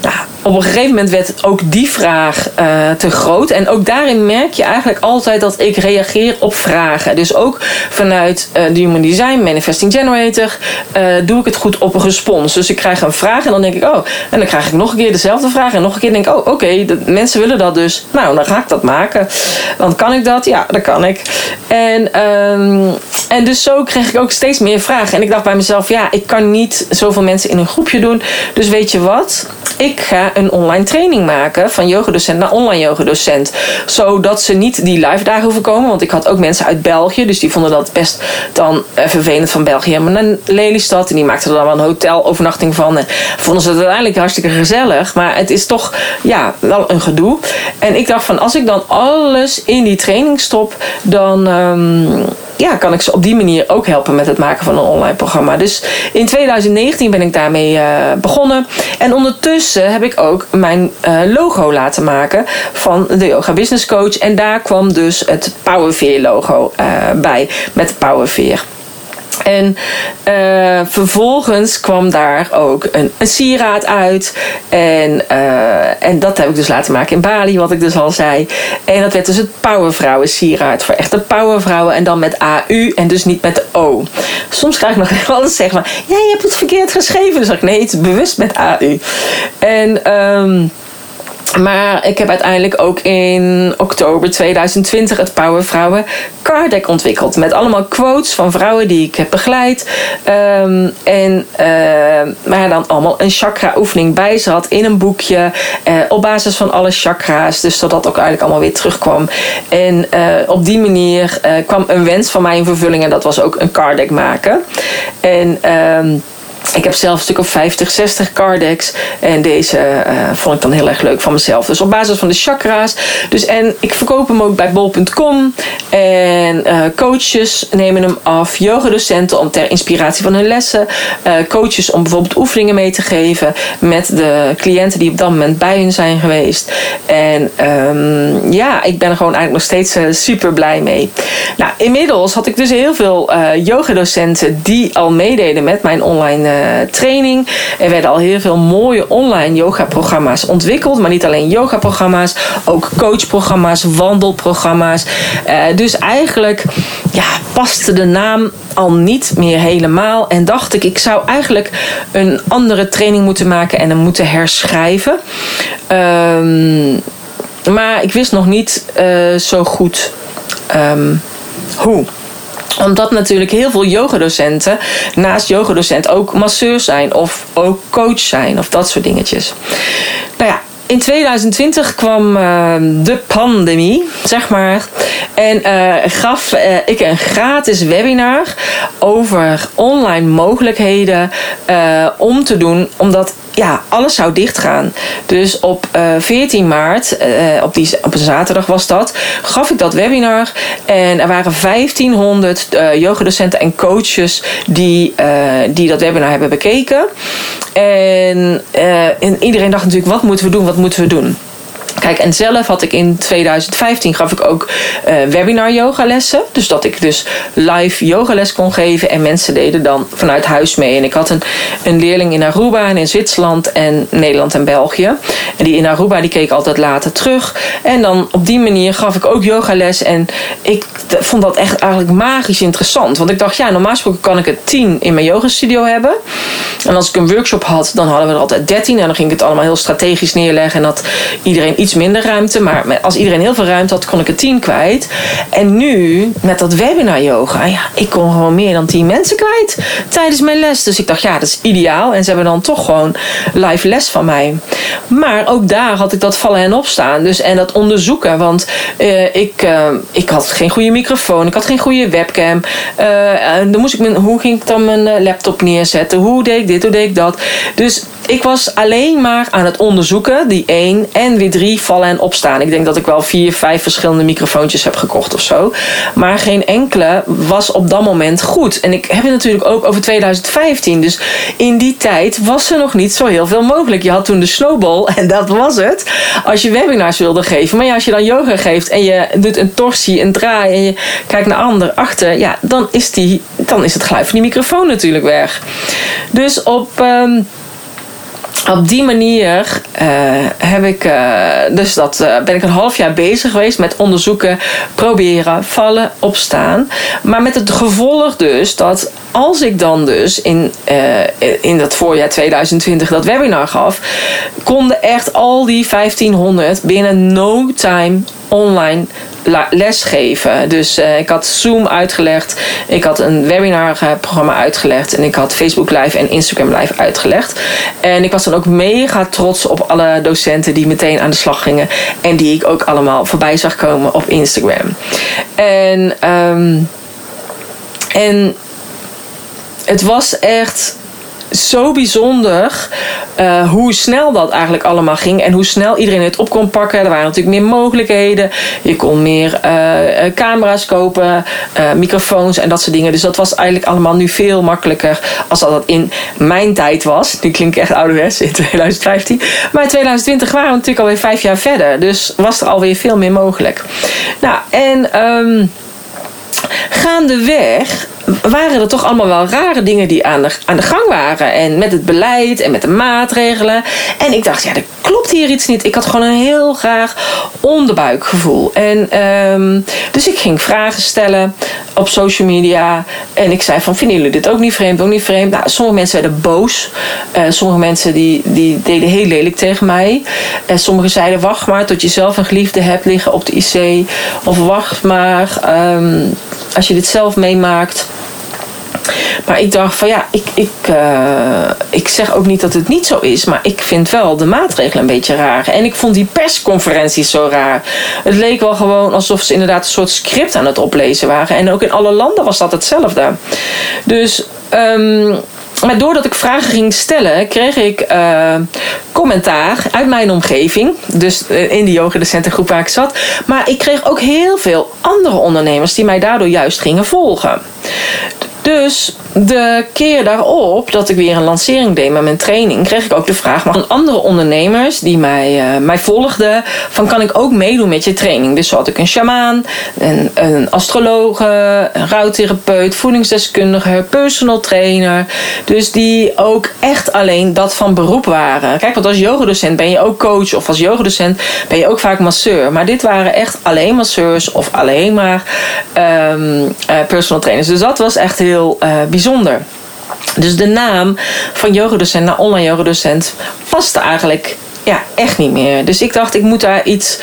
Nou, op een gegeven moment werd ook die vraag uh, te groot. En ook daarin merk je eigenlijk altijd dat ik reageer op vragen. Dus ook vanuit uh, de Human Design Manifesting Generator uh, doe ik het goed op een respons. Dus ik krijg een vraag en dan denk ik, oh, en dan krijg ik nog een keer dezelfde vraag. En nog een keer denk ik, oh, oké, okay, mensen willen dat dus. Nou, dan ga ik dat maken. Want kan ik dat? Ja, dat kan ik. En, um, en dus zo kreeg ik ook steeds meer vragen. En ik dacht bij mezelf, ja, ik kan niet zoveel mensen in een groepje doen. Dus weet je wat? Ik ga een online training maken van yogadocent naar online yogadocent. Zodat ze niet die live dagen hoeven komen. Want ik had ook mensen uit België. Dus die vonden dat best dan uh, vervelend van België. Maar naar Lelystad. En die maakten er dan wel een hotelovernachting van. En vonden ze het uiteindelijk hartstikke gezellig. Maar het is toch ja, wel een gedoe. En ik dacht van als ik dan alles in die training stop. Dan... Um, ja, kan ik ze op die manier ook helpen met het maken van een online programma. Dus in 2019 ben ik daarmee uh, begonnen. En ondertussen heb ik ook mijn uh, logo laten maken van de Yoga Business Coach. En daar kwam dus het Powerveer logo uh, bij met de. En uh, vervolgens kwam daar ook een, een sieraad uit. En, uh, en dat heb ik dus laten maken in Bali, wat ik dus al zei. En dat werd dus het Powervrouwen sieraad. Voor echte powervrouwen. En dan met AU en dus niet met de O. Soms krijg ik nog wel eens zeggen: maar, Ja, je hebt het verkeerd geschreven. Dus zeg ik: Nee, het is bewust met AU. En. Um, maar ik heb uiteindelijk ook in oktober 2020 het Power Vrouwen Card Deck ontwikkeld. Met allemaal quotes van vrouwen die ik heb begeleid. Um, en uh, waar dan allemaal een chakra oefening bij zat in een boekje. Uh, op basis van alle chakra's. Dus zodat ook eigenlijk allemaal weer terugkwam. En uh, op die manier kwam een wens van mij in vervulling. En dat was ook een card deck maken. En... Um, ik heb zelf een stuk of 50, 60 cardex. En deze uh, vond ik dan heel erg leuk van mezelf. Dus op basis van de chakra's. Dus, en ik verkoop hem ook bij bol.com. En uh, coaches nemen hem af. Yogadocenten om ter inspiratie van hun lessen. Uh, coaches om bijvoorbeeld oefeningen mee te geven. Met de cliënten die op dat moment bij hun zijn geweest. En um, ja, ik ben er gewoon eigenlijk nog steeds super blij mee. Nou, inmiddels had ik dus heel veel yogadocenten die al meededen met mijn online eh, training. Er werden al heel veel mooie online yoga-programma's ontwikkeld. Maar niet alleen yoga-programma's, ook coachprogramma's, wandelprogramma's. Uh, dus eigenlijk ja, paste de naam al niet meer helemaal. En dacht ik, ik zou eigenlijk een andere training moeten maken en hem moeten herschrijven. Um, maar ik wist nog niet uh, zo goed um, hoe omdat natuurlijk heel veel yogadocenten naast yogadocent ook masseur zijn of ook coach zijn of dat soort dingetjes. Nou ja, in 2020 kwam uh, de pandemie, zeg maar. En uh, gaf uh, ik een gratis webinar over online mogelijkheden om te doen. Omdat ja, alles zou dichtgaan. Dus op uh, eh, 14 maart, uh, op, die, op een zaterdag was dat, gaf ik dat webinar. En er waren 1500 uh, yogadocenten en coaches die, die dat webinar hebben bekeken. En, en iedereen dacht natuurlijk, wat moeten we doen, wat moeten we doen? Kijk, en zelf had ik in 2015 gaf ik ook uh, webinar yogalessen. Dus dat ik dus live yogales kon geven. En mensen deden dan vanuit huis mee. En ik had een, een leerling in Aruba en in Zwitserland en Nederland en België. En die in Aruba die keek altijd later terug. En dan op die manier gaf ik ook yogales. En ik vond dat echt eigenlijk magisch interessant. Want ik dacht, ja, normaal gesproken kan ik het 10 in mijn yogastudio hebben. En als ik een workshop had, dan hadden we er altijd 13. En dan ging ik het allemaal heel strategisch neerleggen. En dat iedereen iets minder ruimte. Maar als iedereen heel veel ruimte had, kon ik het tien kwijt. En nu, met dat webinar yoga, ja, ik kon gewoon meer dan tien mensen kwijt tijdens mijn les. Dus ik dacht, ja, dat is ideaal. En ze hebben dan toch gewoon live les van mij. Maar ook daar had ik dat vallen en opstaan. Dus, en dat onderzoeken. Want uh, ik, uh, ik had geen goede microfoon. Ik had geen goede webcam. Uh, dan moest ik mijn, hoe ging ik dan mijn laptop neerzetten? Hoe deed ik dit? Hoe deed ik dat? Dus ik was alleen maar aan het onderzoeken, die één en weer drie vallen en opstaan. Ik denk dat ik wel vier, vijf verschillende microfoontjes heb gekocht of zo. Maar geen enkele was op dat moment goed. En ik heb het natuurlijk ook over 2015. Dus in die tijd was er nog niet zo heel veel mogelijk. Je had toen de snowball en dat was het. Als je webinars wilde geven. Maar ja, als je dan yoga geeft en je doet een torsie, een draai en je kijkt naar ander achter. Ja, dan is, die, dan is het geluid van die microfoon natuurlijk weg. Dus op... Um, op die manier uh, heb ik, uh, dus dat, uh, ben ik een half jaar bezig geweest met onderzoeken, proberen, vallen, opstaan. Maar met het gevolg dus dat als ik dan dus in, in dat voorjaar 2020 dat webinar gaf, konden echt al die 1500 binnen no time online lesgeven. Dus uh, ik had Zoom uitgelegd, ik had een webinarprogramma uitgelegd en ik had Facebook Live en Instagram Live uitgelegd. En ik was dan ook mega trots op alle docenten die meteen aan de slag gingen en die ik ook allemaal voorbij zag komen op Instagram. En, um, en het was echt zo bijzonder uh, hoe snel dat eigenlijk allemaal ging. En hoe snel iedereen het op kon pakken. Er waren natuurlijk meer mogelijkheden. Je kon meer uh, camera's kopen, microfoons en dat soort dingen. Dus dat was eigenlijk allemaal nu veel makkelijker als dat in mijn tijd was. Nu klink ik echt ouderwets in 2015. Maar in 2020 waren we natuurlijk alweer vijf jaar verder. Dus was er alweer veel meer mogelijk. Nou, en... Um, gaandeweg waren er toch allemaal wel rare dingen die aan de, aan de gang waren. En met het beleid en met de maatregelen. En ik dacht, ja, er klopt hier iets niet. Ik had gewoon een heel graag onderbuikgevoel. En um, dus ik ging vragen stellen op social media. En ik zei van, vinden jullie dit ook niet vreemd? Ook niet vreemd? Nou, sommige mensen werden boos. Uh, sommige mensen die, die deden heel lelijk tegen mij. En sommigen zeiden, wacht maar tot je zelf een geliefde hebt liggen op de IC. Of wacht maar um, als je dit zelf meemaakt. Maar ik dacht van ja, ik, ik, uh, ik zeg ook niet dat het niet zo is. Maar ik vind wel de maatregelen een beetje raar. En ik vond die persconferenties zo raar. Het leek wel gewoon alsof ze inderdaad een soort script aan het oplezen waren. En ook in alle landen was dat hetzelfde. Dus... Um, maar doordat ik vragen ging stellen, kreeg ik uh, commentaar uit mijn omgeving. Dus uh, in die yogadocentengroep waar ik zat. Maar ik kreeg ook heel veel andere ondernemers die mij daardoor juist gingen volgen. Dus de keer daarop dat ik weer een lancering deed met mijn training, kreeg ik ook de vraag van andere ondernemers die mij, uh, mij volgden: van kan ik ook meedoen met je training? Dus zo had ik een shamaan, een, een astrologe, een rouwtherapeut, voedingsdeskundige, personal trainer. Dus die ook echt alleen dat van beroep waren. Kijk, want als yogadocent ben je ook coach of als yogadocent ben je ook vaak masseur. Maar dit waren echt alleen masseurs of alleen maar um, uh, personal trainers. Dus dat was echt heel uh, bijzonder. Dus de naam van yogadocent naar online yogadocent paste eigenlijk ja, echt niet meer. Dus ik dacht, ik moet daar iets.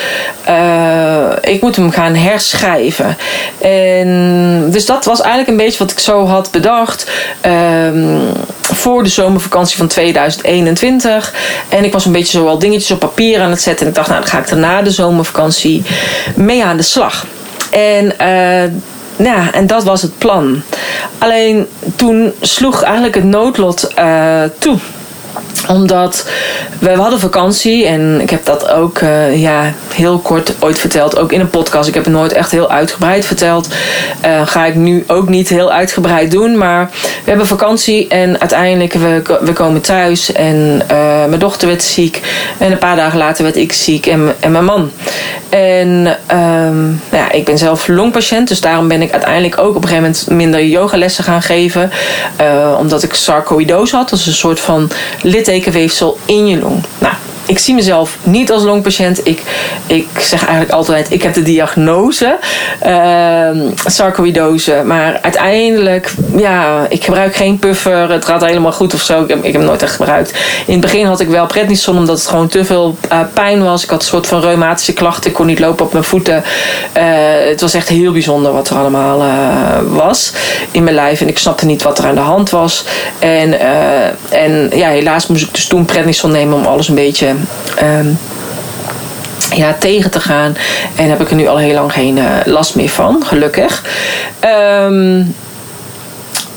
Uh, ik moet hem gaan herschrijven. En dus dat was eigenlijk een beetje wat ik zo had bedacht. Um, voor de zomervakantie van 2021. En ik was een beetje zo al dingetjes op papier aan het zetten. En ik dacht, nou, dan ga ik er na de zomervakantie mee aan de slag. En uh, ja, en dat was het plan. Alleen toen sloeg eigenlijk het noodlot uh, toe omdat we hadden vakantie en ik heb dat ook uh, ja, heel kort ooit verteld. Ook in een podcast. Ik heb het nooit echt heel uitgebreid verteld. Uh, ga ik nu ook niet heel uitgebreid doen. Maar we hebben vakantie en uiteindelijk we, we komen thuis. En uh, mijn dochter werd ziek. En een paar dagen later werd ik ziek en, en mijn man. En um, ja, ik ben zelf longpatiënt. Dus daarom ben ik uiteindelijk ook op een gegeven moment minder yogalessen gaan geven. omdat ik sarcoïdose had. Dat is een soort van littekenweefsel in je long. Nou, ik zie mezelf niet als longpatiënt. Ik, ik zeg eigenlijk altijd, ik heb de diagnose uh, sarcoïdose. Maar uiteindelijk, ja, ik gebruik geen puffer. Het gaat helemaal goed of zo. Ik heb, ik heb nooit echt gebruikt. In het begin had ik wel prednison, omdat het gewoon te veel uh, pijn was. Ik had een soort van reumatische klachten. Ik kon niet lopen op mijn voeten. Uh, het was echt heel bijzonder wat er allemaal uh, was in mijn lijf. En ik snapte niet wat er aan de hand was. En, en ja, helaas moest ik dus toen prednison nemen om alles een beetje um, ja, tegen te gaan. En heb ik er nu al heel lang geen uh, last meer van, gelukkig. Um,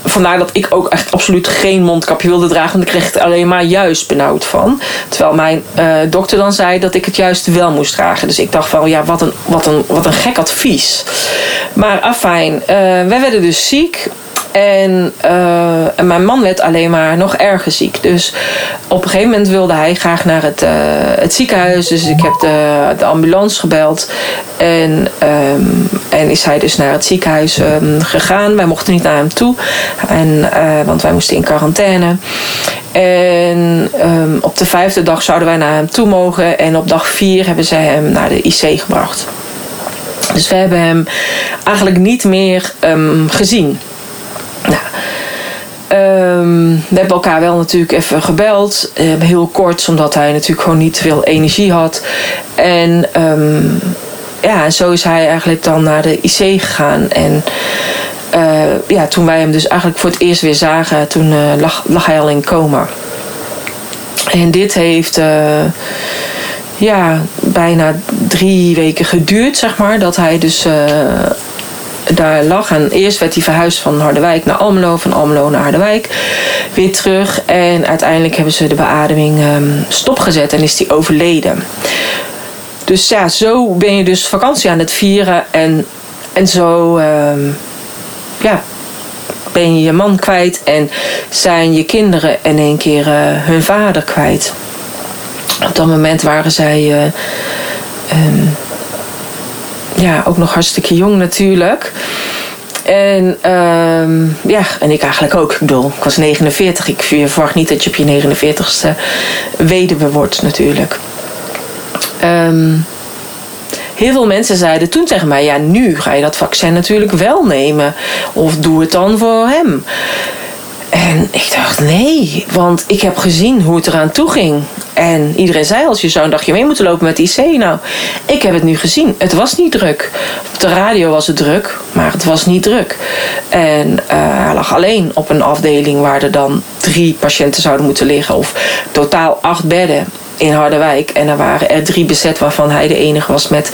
vandaar dat ik ook echt absoluut geen mondkapje wilde dragen. Want ik kreeg het alleen maar juist benauwd van. Terwijl mijn uh, dokter dan zei dat ik het juist wel moest dragen. Dus ik dacht van ja, wat een, wat een, wat een gek advies. Maar afijn, uh, wij werden dus ziek. En, uh, en, mijn man werd alleen maar nog erger ziek. Dus op een gegeven moment wilde hij graag naar het, uh, het ziekenhuis. Dus ik heb de, de ambulance gebeld. En, um, en is hij dus naar het ziekenhuis um, gegaan. Wij mochten niet naar hem toe. En, uh, want wij moesten in quarantaine. En um, op de vijfde dag zouden wij naar hem toe mogen. En op dag vier hebben zij hem naar de IC gebracht. Dus we hebben hem eigenlijk niet meer gezien. Nou, um, we hebben elkaar wel natuurlijk even gebeld. Uh, heel kort, omdat hij natuurlijk gewoon niet veel energie had. En um, ja, en zo is hij eigenlijk dan naar de IC gegaan. En uh, ja, toen wij hem dus eigenlijk voor het eerst weer zagen, toen uh, lag, lag, hij al in coma. En dit heeft ja, bijna drie weken geduurd, zeg maar. Dat hij dus daar lag. En eerst werd hij verhuisd van Harderwijk naar Almelo, van Almelo naar Harderwijk. Weer terug. En uiteindelijk hebben ze de beademing ehm, stopgezet en is hij overleden. Dus ja, zo ben je dus vakantie aan het vieren. En, en zo ehm, ja, ben je je man kwijt. En zijn je kinderen in één keer uh, hun vader kwijt. Op dat moment waren zij uh, um, ja, ook nog hartstikke jong natuurlijk. En um, ja, en ik eigenlijk ook. Ik bedoel, ik was 49. Ik verwacht niet dat je op je 49ste weduwe wordt natuurlijk. Um, heel veel mensen zeiden toen tegen mij: ja, nu ga je dat vaccin natuurlijk wel nemen. Of doe het dan voor hem. En ik dacht, nee, want ik heb gezien hoe het eraan toe ging. En iedereen zei als je zou dagje mee moeten lopen met IC. Nou, ik heb het nu gezien. Het was niet druk. Op de radio was het druk, maar het was niet druk. En uh, hij lag alleen op een afdeling waar er dan drie patiënten zouden moeten liggen. Of totaal acht bedden in Harderwijk. En er waren er drie bezet, waarvan hij de enige was met,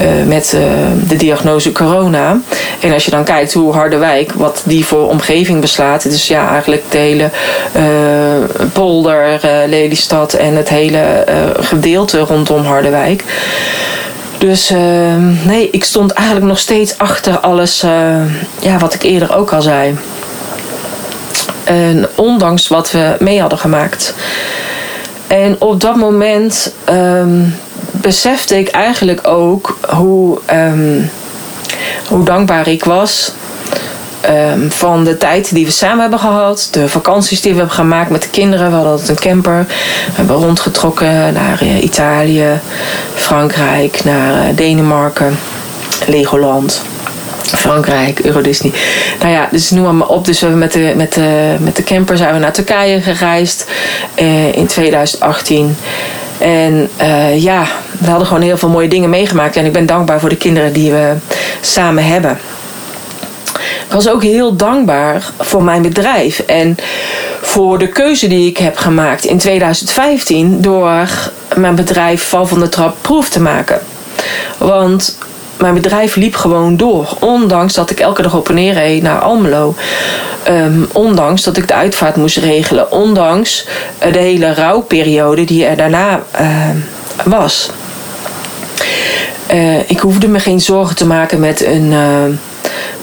uh, met uh, de diagnose corona. En als je dan kijkt hoe Harderwijk, wat die voor omgeving beslaat. Dus ja, eigenlijk de hele uh, polder, Lelystad en het hele gedeelte rondom Harderwijk. Dus nee, ik stond eigenlijk nog steeds achter alles ja, wat ik eerder ook al zei. En ondanks wat we mee hadden gemaakt. En op dat moment um, besefte ik eigenlijk ook hoe, um, hoe dankbaar ik was. Um, van de tijd die we samen hebben gehad. De vakanties die we hebben gemaakt met de kinderen. We hadden altijd een camper. We hebben rondgetrokken naar uh, Italië, Frankrijk, naar uh, Denemarken, Legoland. Frankrijk, Euro Disney. Nou ja, dus noem maar op. Dus we met de, met de, met de camper zijn we naar Turkije gereisd uh, in 2018. En uh, ja, we hadden gewoon heel veel mooie dingen meegemaakt. En ik ben dankbaar voor de kinderen die we samen hebben. Ik was ook heel dankbaar voor mijn bedrijf. En voor de keuze die ik heb gemaakt in 2015 door mijn bedrijf Val van de Trap proef te maken. Want mijn bedrijf liep gewoon door. Ondanks dat ik elke dag op en neer reed naar Almelo. Um, ondanks dat ik de uitvaart moest regelen. Ondanks de hele rouwperiode die er daarna uh, was. Uh, ik hoefde me geen zorgen te maken met een...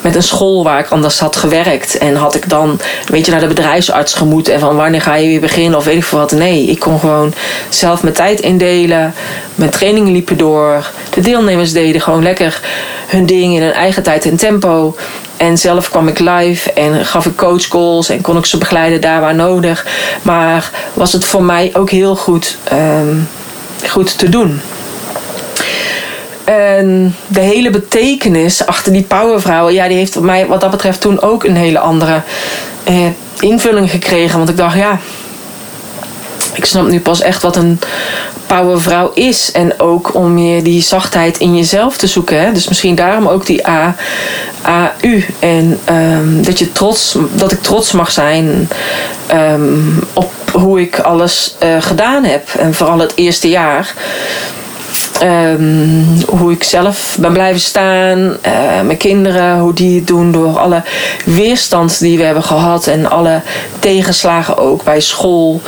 Met een school waar ik anders had gewerkt. En had ik dan, weet je, naar de bedrijfsarts gemoet. En van wanneer ga je weer beginnen of weet ik veel wat. Nee, ik kon gewoon zelf mijn tijd indelen. Mijn trainingen liepen door. De deelnemers deden gewoon lekker hun ding in hun eigen tijd en tempo. En zelf kwam ik live en gaf ik coachcalls en kon ik ze begeleiden daar waar nodig. Maar was het voor mij ook heel goed, um, goed te doen. En de hele betekenis achter die powervrouwen, ja, die heeft voor mij wat dat betreft toen ook een hele andere eh, invulling gekregen. Want ik dacht, ja, ik snap nu pas echt wat een powervrouw is. En ook om meer die zachtheid in jezelf te zoeken. Hè? Dus misschien daarom ook die A, AU. En um, dat, je trots, dat ik trots mag zijn um, op hoe ik alles uh, gedaan heb. En vooral het eerste jaar. Um, hoe ik zelf ben blijven staan. Uh, mijn kinderen, hoe die het doen door alle weerstand die we hebben gehad. En alle tegenslagen ook bij school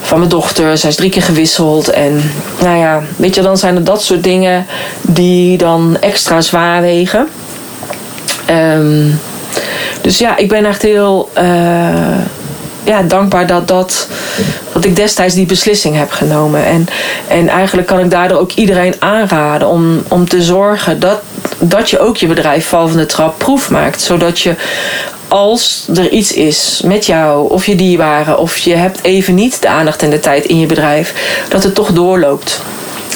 van mijn dochter. Zij is drie keer gewisseld. En nou ja, weet je, dan zijn er dat soort dingen die dan extra zwaar wegen. Um, dus ja, ik ben echt heel... Uh, ja, dankbaar dat, dat, dat ik destijds die beslissing heb genomen. En, en eigenlijk kan ik daardoor ook iedereen aanraden om, om te zorgen dat, dat je ook je bedrijf val van de trap proef maakt. Zodat je als er iets is met jou of je dierbaren of je hebt even niet de aandacht en de tijd in je bedrijf, dat het toch doorloopt.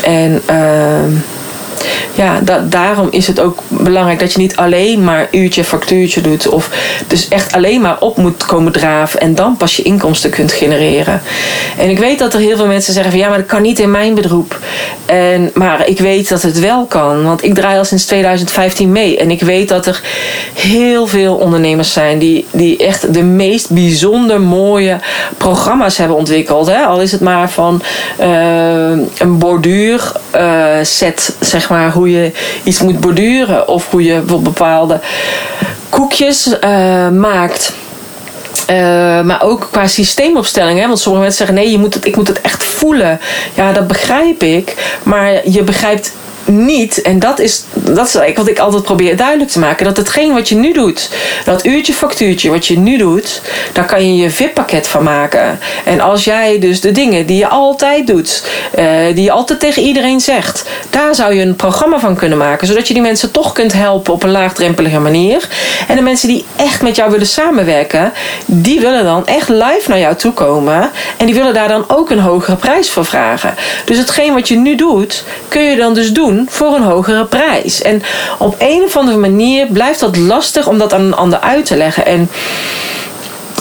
En uh, ja, da daarom is het ook belangrijk dat je niet alleen maar uurtje factuurtje doet. Of dus echt alleen maar op moet komen draven en dan pas je inkomsten kunt genereren. En ik weet dat er heel veel mensen zeggen van ja, maar dat kan niet in mijn beroep. En, maar ik weet dat het wel kan, want ik draai al sinds 2015 mee. En ik weet dat er heel veel ondernemers zijn die, die echt de meest bijzonder mooie programma's hebben ontwikkeld. Hè? Al is het maar van uh, een borduur uh, set, zeg maar hoe je iets moet borduren. Of hoe je bepaalde koekjes maakt. maar ook qua systeemopstelling. Hè? Want sommige mensen zeggen: nee, je moet het, ik moet het echt voelen. Ja, dat begrijp ik. Maar je begrijpt niet, en dat is, dat is wat ik altijd probeer duidelijk te maken, dat hetgeen wat je nu doet, dat uurtje factuurtje wat je nu doet, daar kan je je VIP-pakket van maken. En als jij dus de dingen die je altijd doet, uh, die je altijd tegen iedereen zegt, daar zou je een programma van kunnen maken, zodat je die mensen toch kunt helpen op een laagdrempelige manier. En de mensen die echt met jou willen samenwerken, die willen dan echt live naar jou toe komen en die willen daar dan ook een hogere prijs voor vragen. Dus hetgeen wat je nu doet, kun je dan dus doen voor een hogere prijs. En op een of andere manier blijft dat lastig om dat aan een ander uit te leggen. En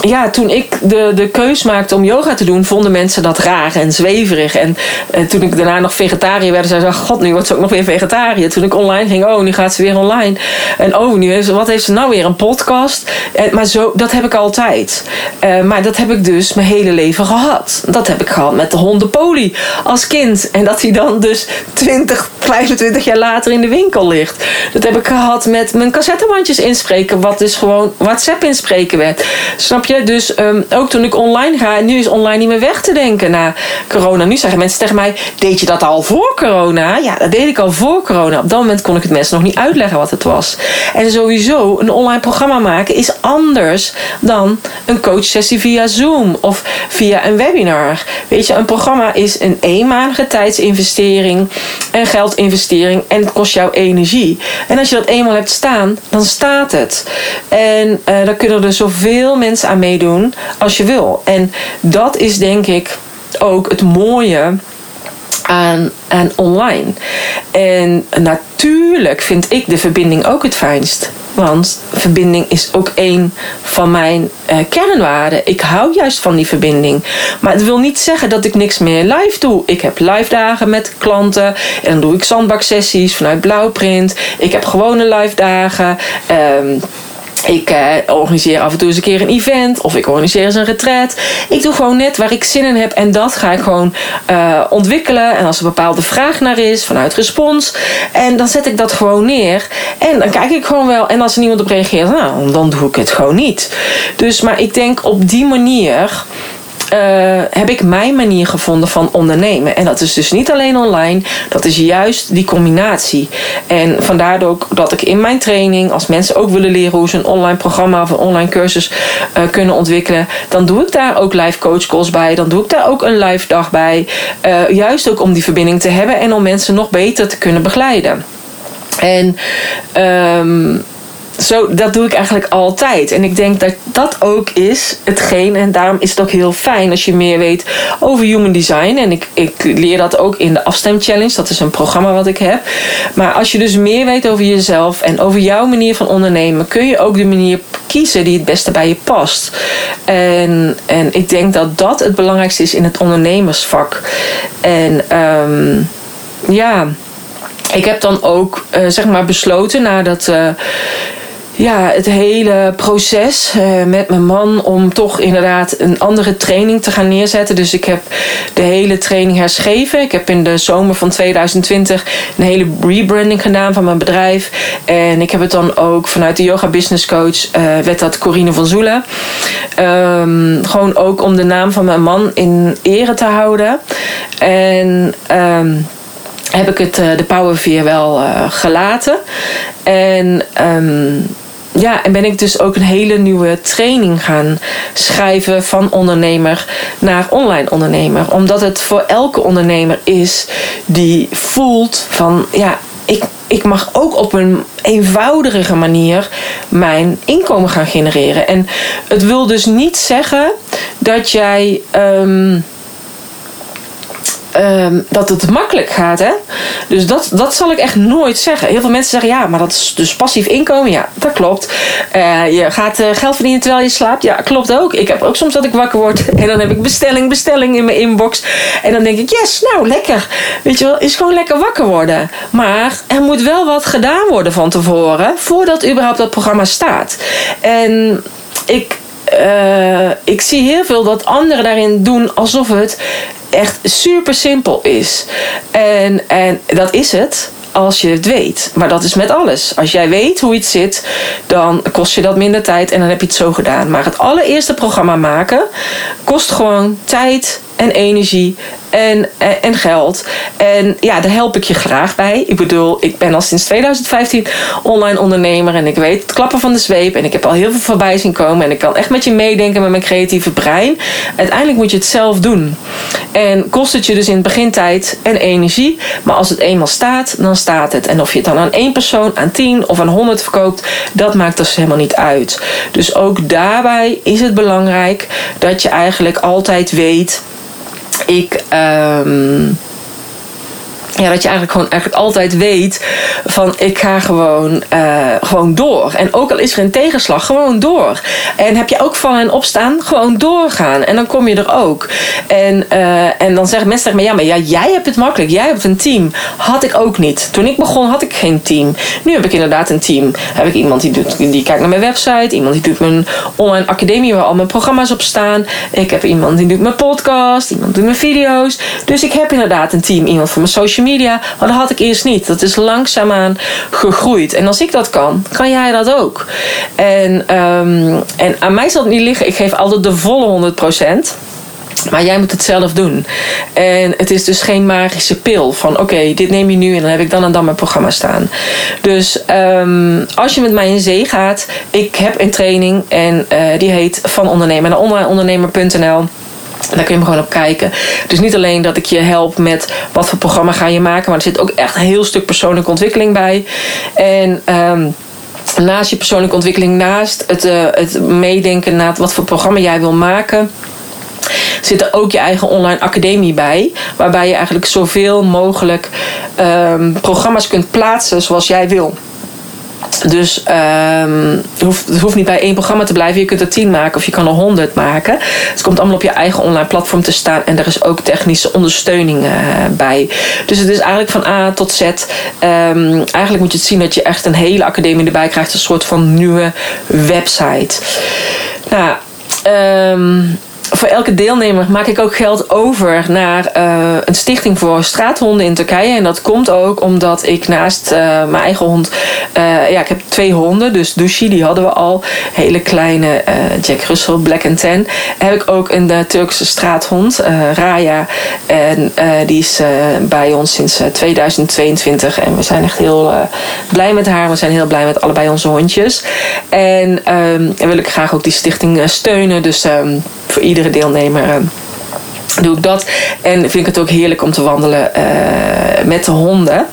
ja, toen ik de, de keus maakte om yoga te doen, vonden mensen dat raar en zweverig. En eh, toen ik daarna nog vegetariër werd, zei ze: God, nu wordt ze ook nog weer vegetariër. Toen ik online ging, oh, nu gaat ze weer online. En oh, nu heeft wat heeft ze nou weer? Een podcast. En, maar zo, dat heb ik altijd. Uh, maar dat heb ik dus mijn hele leven gehad. Dat heb ik gehad met de honden Poli als kind. En dat hij dan dus 20, 25 jaar later in de winkel ligt. Dat heb ik gehad met mijn cassettebandjes inspreken, wat dus gewoon WhatsApp inspreken werd. Snap je? Dus um, ook toen ik online ga, nu is online niet meer weg te denken na corona. Nu zeggen mensen tegen mij: Deed je dat al voor corona? Ja, dat deed ik al voor corona. Op dat moment kon ik het mensen nog niet uitleggen wat het was. En sowieso, een online programma maken is anders dan een coachsessie via Zoom of via een webinar. Weet je, een programma is een eenmalige tijdsinvestering, een geldinvestering en het kost jou energie. En als je dat eenmaal hebt staan, dan staat het. En uh, dan kunnen er zoveel mensen aan meedoen als je wil. En dat is denk ik ook het mooie aan, aan online. En natuurlijk vind ik de verbinding ook het fijnst. Want verbinding is ook een van mijn uh, kernwaarden. Ik hou juist van die verbinding. Maar het wil niet zeggen dat ik niks meer live doe. Ik heb live dagen met klanten. En dan doe ik zandbaksessies vanuit Blauwprint. Ik heb gewone live dagen. Um, ik uh, organiseer af en toe eens een keer een event of ik organiseer eens een retreat. Ik doe gewoon net waar ik zin in heb en dat ga ik gewoon uh, ontwikkelen. En als er een bepaalde vraag naar is vanuit respons, en dan zet ik dat gewoon neer. En dan kijk ik gewoon wel. En als er niemand op reageert, nou, dan doe ik het gewoon niet. Dus, maar ik denk op die manier uh, heb ik mijn manier gevonden van ondernemen. En dat is dus niet alleen online, dat is juist die combinatie. En vandaar ook dat ik in mijn training, als mensen ook willen leren hoe ze een online programma of een online cursus uh, kunnen ontwikkelen, dan doe ik daar ook live coach calls bij. Dan doe ik daar ook een live dag bij. Uh, juist ook om die verbinding te hebben en om mensen nog beter te kunnen begeleiden. En um, zo, dat doe ik eigenlijk altijd. En ik denk dat dat ook is hetgeen. En daarom is het ook heel fijn als je meer weet over human design. En ik, ik leer dat ook in de Afstem Challenge. Dat is een programma wat ik heb. Maar als je dus meer weet over jezelf en over jouw manier van ondernemen, kun je ook de manier kiezen die het beste bij je past. En, en ik denk dat dat het belangrijkste is in het ondernemersvak. En um, ja ik heb dan ook uh, zeg maar besloten nadat uh, ja, het hele proces uh, met mijn man om toch inderdaad een andere training te gaan neerzetten. Dus ik heb de hele training herschreven. Ik heb in de zomer van 2020 een hele rebranding gedaan van mijn bedrijf. En ik heb het dan ook vanuit de Yoga Business Coach, uh, werd dat Corine van Zoelen. Um, gewoon ook om de naam van mijn man in ere te houden. En... Um, heb ik het, uh, de Power wel uh, gelaten. En um, ja, en ben ik dus ook een hele nieuwe training gaan schrijven van ondernemer naar online ondernemer. Omdat het voor elke ondernemer is die voelt van ja, ik, ik mag ook op een eenvoudige manier mijn inkomen gaan genereren. En het wil dus niet zeggen dat jij. Um, um, dat het makkelijk gaat. Hè? Dus dat, dat zal ik echt nooit zeggen. Heel veel mensen zeggen ja, maar dat is dus passief inkomen. Ja, dat klopt. Uh, je gaat uh, geld verdienen terwijl je slaapt. Ja, klopt ook. Ik heb ook soms dat ik wakker word en dan heb ik bestelling, bestelling in mijn inbox. En dan denk ik, yes, nou lekker. Weet je wel, is gewoon lekker wakker worden. Maar er moet wel wat gedaan worden van tevoren voordat überhaupt dat programma staat. En ik uh, ik zie heel veel dat anderen daarin doen alsof het echt super simpel is. En, en dat is het. als je het weet. Maar dat is met alles. Als jij weet hoe iets zit, dan kost je dat minder tijd en dan heb je het zo gedaan. Maar het allereerste programma maken kost gewoon tijd en energie en, en, geld. En ja, daar help ik je graag bij. Ik bedoel, ik ben al sinds 2015 online ondernemer en ik weet het klappen van de zweep. En ik heb al heel veel voorbij zien komen. En ik kan echt met je meedenken met mijn creatieve brein. Uiteindelijk moet je het zelf doen. En kost het je dus in het begin tijd en energie. Maar als het eenmaal staat, dan staat het. En of je het dan aan één persoon, aan tien of aan honderd verkoopt, dat maakt dus helemaal niet uit. Dus ook daarbij is het belangrijk dat je eigenlijk altijd weet ik. Um, ja, dat je eigenlijk gewoon eigenlijk altijd weet van ik ga gewoon, uh, gewoon door. En ook al is er een tegenslag, gewoon door. En heb je ook vallen en opstaan, gewoon doorgaan. En dan kom je er ook. En, uh, en dan zeggen mensen tegen me, ja, maar ja, jij hebt het makkelijk. Jij hebt een team. Had ik ook niet. Toen ik begon had ik geen team. Nu heb ik inderdaad een team. Heb ik iemand die, doet, die kijkt naar mijn website. Iemand die doet mijn online academie waar al mijn programma's op staan. Ik heb iemand die doet mijn podcast. Iemand doet mijn video's. Dus ik heb inderdaad een team. Iemand voor mijn social media. Maar dat had ik eerst niet. Dat is langzaamaan gegroeid. En als ik dat kan, kan jij dat ook. En, um, en aan mij zal het niet liggen. Ik geef altijd de volle 100%. Maar jij moet het zelf doen. En het is dus geen magische pil van oké, dit neem je nu en dan heb ik dan en dan mijn programma staan. Dus um, als je met mij in zee gaat, ik heb een training en uh, die heet van ondernemer naar. Daar kun je gewoon op kijken. Dus niet alleen dat ik je help met wat voor programma ga je maken, maar er zit ook echt een heel stuk persoonlijke ontwikkeling bij. En um, naast je persoonlijke ontwikkeling, naast het, uh, het meedenken naar wat voor programma jij wil maken zit er ook je eigen online academie bij. Waarbij je eigenlijk zoveel mogelijk um, programma's kunt plaatsen zoals jij wil. Dus um, het, hoeft, het hoeft niet bij één programma te blijven. Je kunt er tien maken of je kan er honderd maken. Het komt allemaal op je eigen online platform te staan. En er is ook technische ondersteuning uh, bij. Dus het is eigenlijk van A tot Z. Um, eigenlijk moet je het zien dat je echt een hele academie erbij krijgt. Een soort van nieuwe website. Nou, um, voor elke deelnemer maak ik ook geld over naar uh, een stichting voor straathonden in Turkije. En dat komt ook omdat ik naast uh, mijn eigen hond. Uh, ja, ik heb twee honden. Dus Dushi, die hadden we al. Hele kleine Jack Russell, Black and Tan. Heb ik ook een Turkse straathond, Raya. En die is bij ons sinds 2022. En we zijn echt heel blij met haar. We zijn heel blij met allebei onze hondjes. En, um, en wil ik graag ook die stichting steunen. Dus um, voor iedere deelnemer doe ik dat. En vind ik het ook heerlijk om te wandelen uh, met de honden.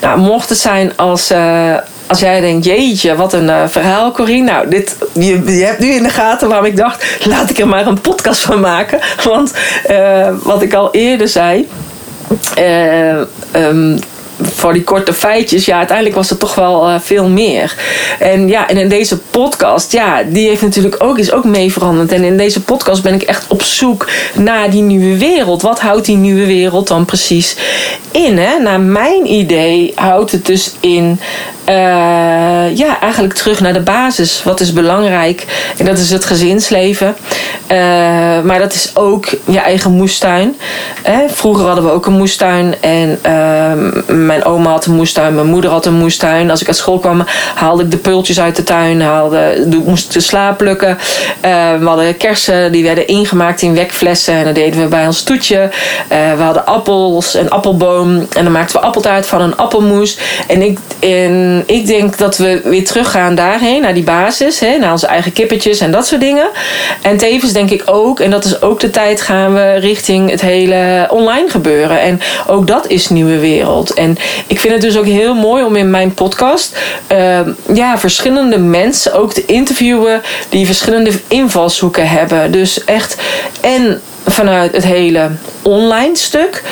Nou, mocht het zijn als. Uh, als jij denkt, jeetje, wat een uh, verhaal, Corine. Nou, dit, je, je, hebt nu in de gaten waarom ik dacht, laat ik er maar een podcast van maken. Want wat ik al eerder zei. Um, voor die korte feitjes, ja, uiteindelijk was het toch wel uh, veel meer. En ja, en in deze podcast, ja, die heeft natuurlijk ook, is ook mee veranderd. En in deze podcast ben ik echt op zoek naar die nieuwe wereld. Wat houdt die nieuwe wereld dan precies in? Hè? Naar mijn idee houdt het dus in uh, ja, eigenlijk terug naar de basis. Wat is belangrijk? En dat is het gezinsleven. Uh, maar dat is ook je eigen moestuin. Vroeger hadden we ook een moestuin. En uh, mijn oma had een moestuin. Mijn moeder had een moestuin. Als ik uit school kwam, haalde ik de pultjes uit de tuin. Haalde, moest de sla plukken. we hadden kersen, die werden ingemaakt in wekflessen. En dat deden we bij ons toetje. we hadden appels, een appelboom. En dan maakten we appeltaart van een appelmoes. En ik... In, ik denk dat we weer teruggaan daarheen, naar die basis, hè, naar onze eigen kippetjes en dat soort dingen. En tevens denk ik ook, en dat is ook de tijd, gaan we richting het hele online gebeuren. En ook dat is nieuwe wereld. En ik vind het dus ook heel mooi om in mijn podcast uh, ja, verschillende mensen ook te interviewen die verschillende invalshoeken hebben. Dus echt en vanuit het hele online stuk.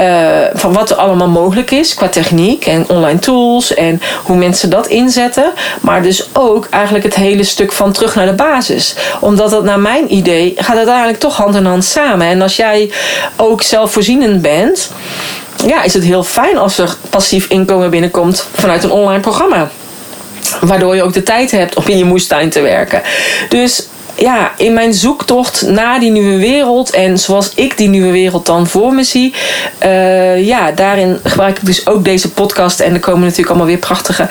Uh, van wat er allemaal mogelijk is qua techniek en online tools en hoe mensen dat inzetten. Maar dus ook eigenlijk het hele stuk van terug naar de basis. Omdat dat naar mijn idee gaat het eigenlijk toch hand in hand samen. En als jij ook zelfvoorzienend bent, ja, is het heel fijn als er passief inkomen binnenkomt vanuit een online programma. Waardoor je ook de tijd hebt om in je moestuin te werken. Dus ja, in mijn zoektocht naar die nieuwe wereld en zoals ik die nieuwe wereld dan voor me zie, uh, ja, daarin gebruik ik dus ook deze podcast. En er komen natuurlijk allemaal weer prachtige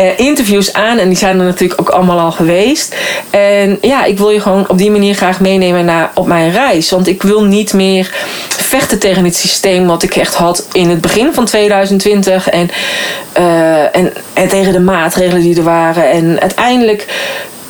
uh, interviews aan. En die zijn er natuurlijk ook allemaal al geweest. En ja, ik wil je gewoon op die manier graag meenemen naar, op mijn reis. Want ik wil niet meer vechten tegen het systeem wat ik echt had in het begin van 2020. En, uh, en, en tegen de maatregelen die er waren. En uiteindelijk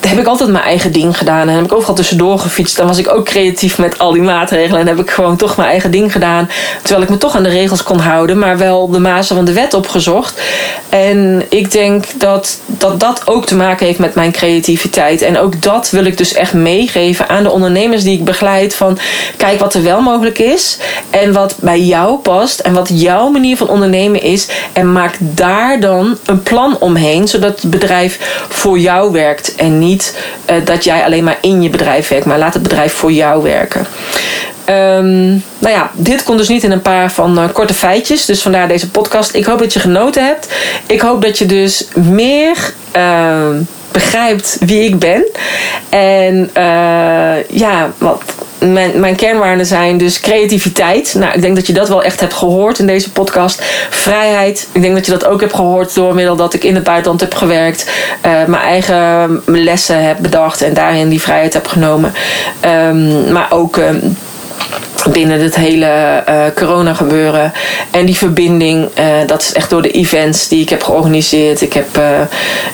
heb ik altijd mijn eigen ding gedaan. En heb ik overal tussendoor gefietst. Dan was ik ook creatief met al die maatregelen. En heb ik gewoon toch mijn eigen ding gedaan. Terwijl ik me toch aan de regels kon houden. Maar wel de mazen van de wet opgezocht. En ik denk dat, dat dat ook te maken heeft met mijn creativiteit. En ook dat wil ik dus echt meegeven aan de ondernemers die ik begeleid. Van kijk wat er wel mogelijk is. En wat bij jou past. En wat jouw manier van ondernemen is. En maak daar dan een plan omheen. Zodat het bedrijf voor jou werkt. En niet uh, dat jij alleen maar in je bedrijf werkt, maar laat het bedrijf voor jou werken. Um, nou ja, dit komt dus niet in een paar van uh, korte feitjes. Dus vandaar deze podcast. Ik hoop dat je genoten hebt. Ik hoop dat je dus meer uh, begrijpt wie ik ben. En uh, ja, wat mijn, mijn kernwaarden zijn dus creativiteit. Nou, ik denk dat je dat wel echt hebt gehoord in deze podcast. Vrijheid. Ik denk dat je dat ook hebt gehoord door middel dat ik in het buitenland heb gewerkt. Uh, mijn eigen lessen heb bedacht en daarin die vrijheid heb genomen. Um, maar ook. Um, binnen het hele uh, corona gebeuren. En die verbinding, uh, dat is echt door de events die ik heb georganiseerd. Ik heb uh,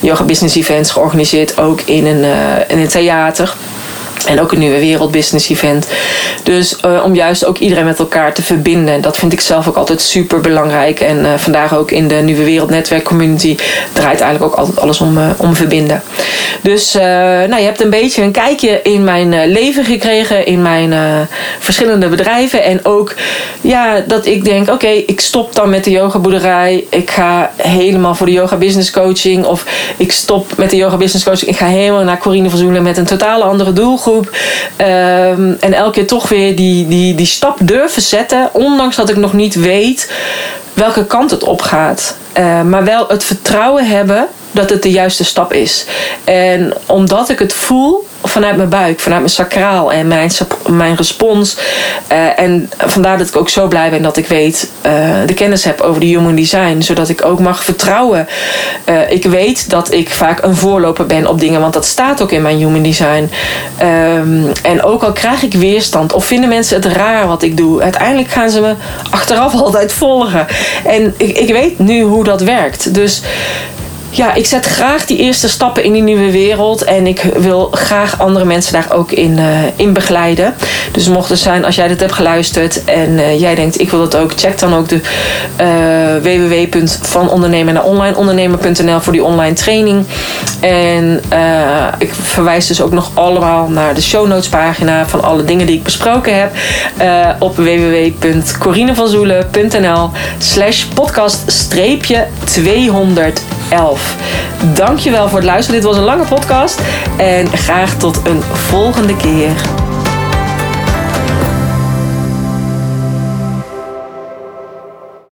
yoga business events georganiseerd, ook in een, in een theater. En ook een nieuwe wereldbusiness event. Dus uh, om juist ook iedereen met elkaar te verbinden. Dat vind ik zelf ook altijd super belangrijk. En uh, vandaag ook in de nieuwe wereldnetwerk community draait eigenlijk ook altijd alles om, uh, om verbinden. Dus nou, je hebt een beetje een kijkje in mijn leven gekregen. In mijn verschillende bedrijven. En ook ja, dat ik denk, oké, ik stop dan met de yoga boerderij. Ik ga helemaal voor de yoga business coaching. Of ik stop met de yoga business coaching. Ik ga helemaal naar Corine Verzoelen met een totale andere doelgroep. Um, en elke keer toch weer die, die, die stap durven zetten. Ondanks dat ik nog niet weet welke kant het op gaat. Uh, maar wel het vertrouwen hebben dat het de juiste stap is. En omdat ik het voel vanuit mijn buik, vanuit mijn sacraal en mijn, mijn respons. Uh, en vandaar dat ik ook zo blij ben dat ik weet, uh, de kennis heb over de human design. Zodat ik ook mag vertrouwen. Uh, ik weet dat ik vaak een voorloper ben op dingen, want dat staat ook in mijn human design. Um, en ook al krijg ik weerstand of vinden mensen het raar wat ik doe, uiteindelijk gaan ze me achteraf altijd volgen. En ik, ik weet nu hoe dat werkt. Dus ja, ik zet graag die eerste stappen in die nieuwe wereld. En ik wil graag andere mensen daar ook in, uh, in begeleiden. Dus mocht het zijn, als jij dit hebt geluisterd en uh, jij denkt ik wil dat ook, check dan ook de uh, www.vanondernemer naar onlineondernemer.nl voor die online training. En ik verwijs dus ook nog allemaal naar de show notes pagina van alle dingen die ik besproken heb. op www.corinevanzoelen.nl slash podcast 211. Dankjewel voor het luisteren. Dit was een lange podcast. En graag tot een volgende keer.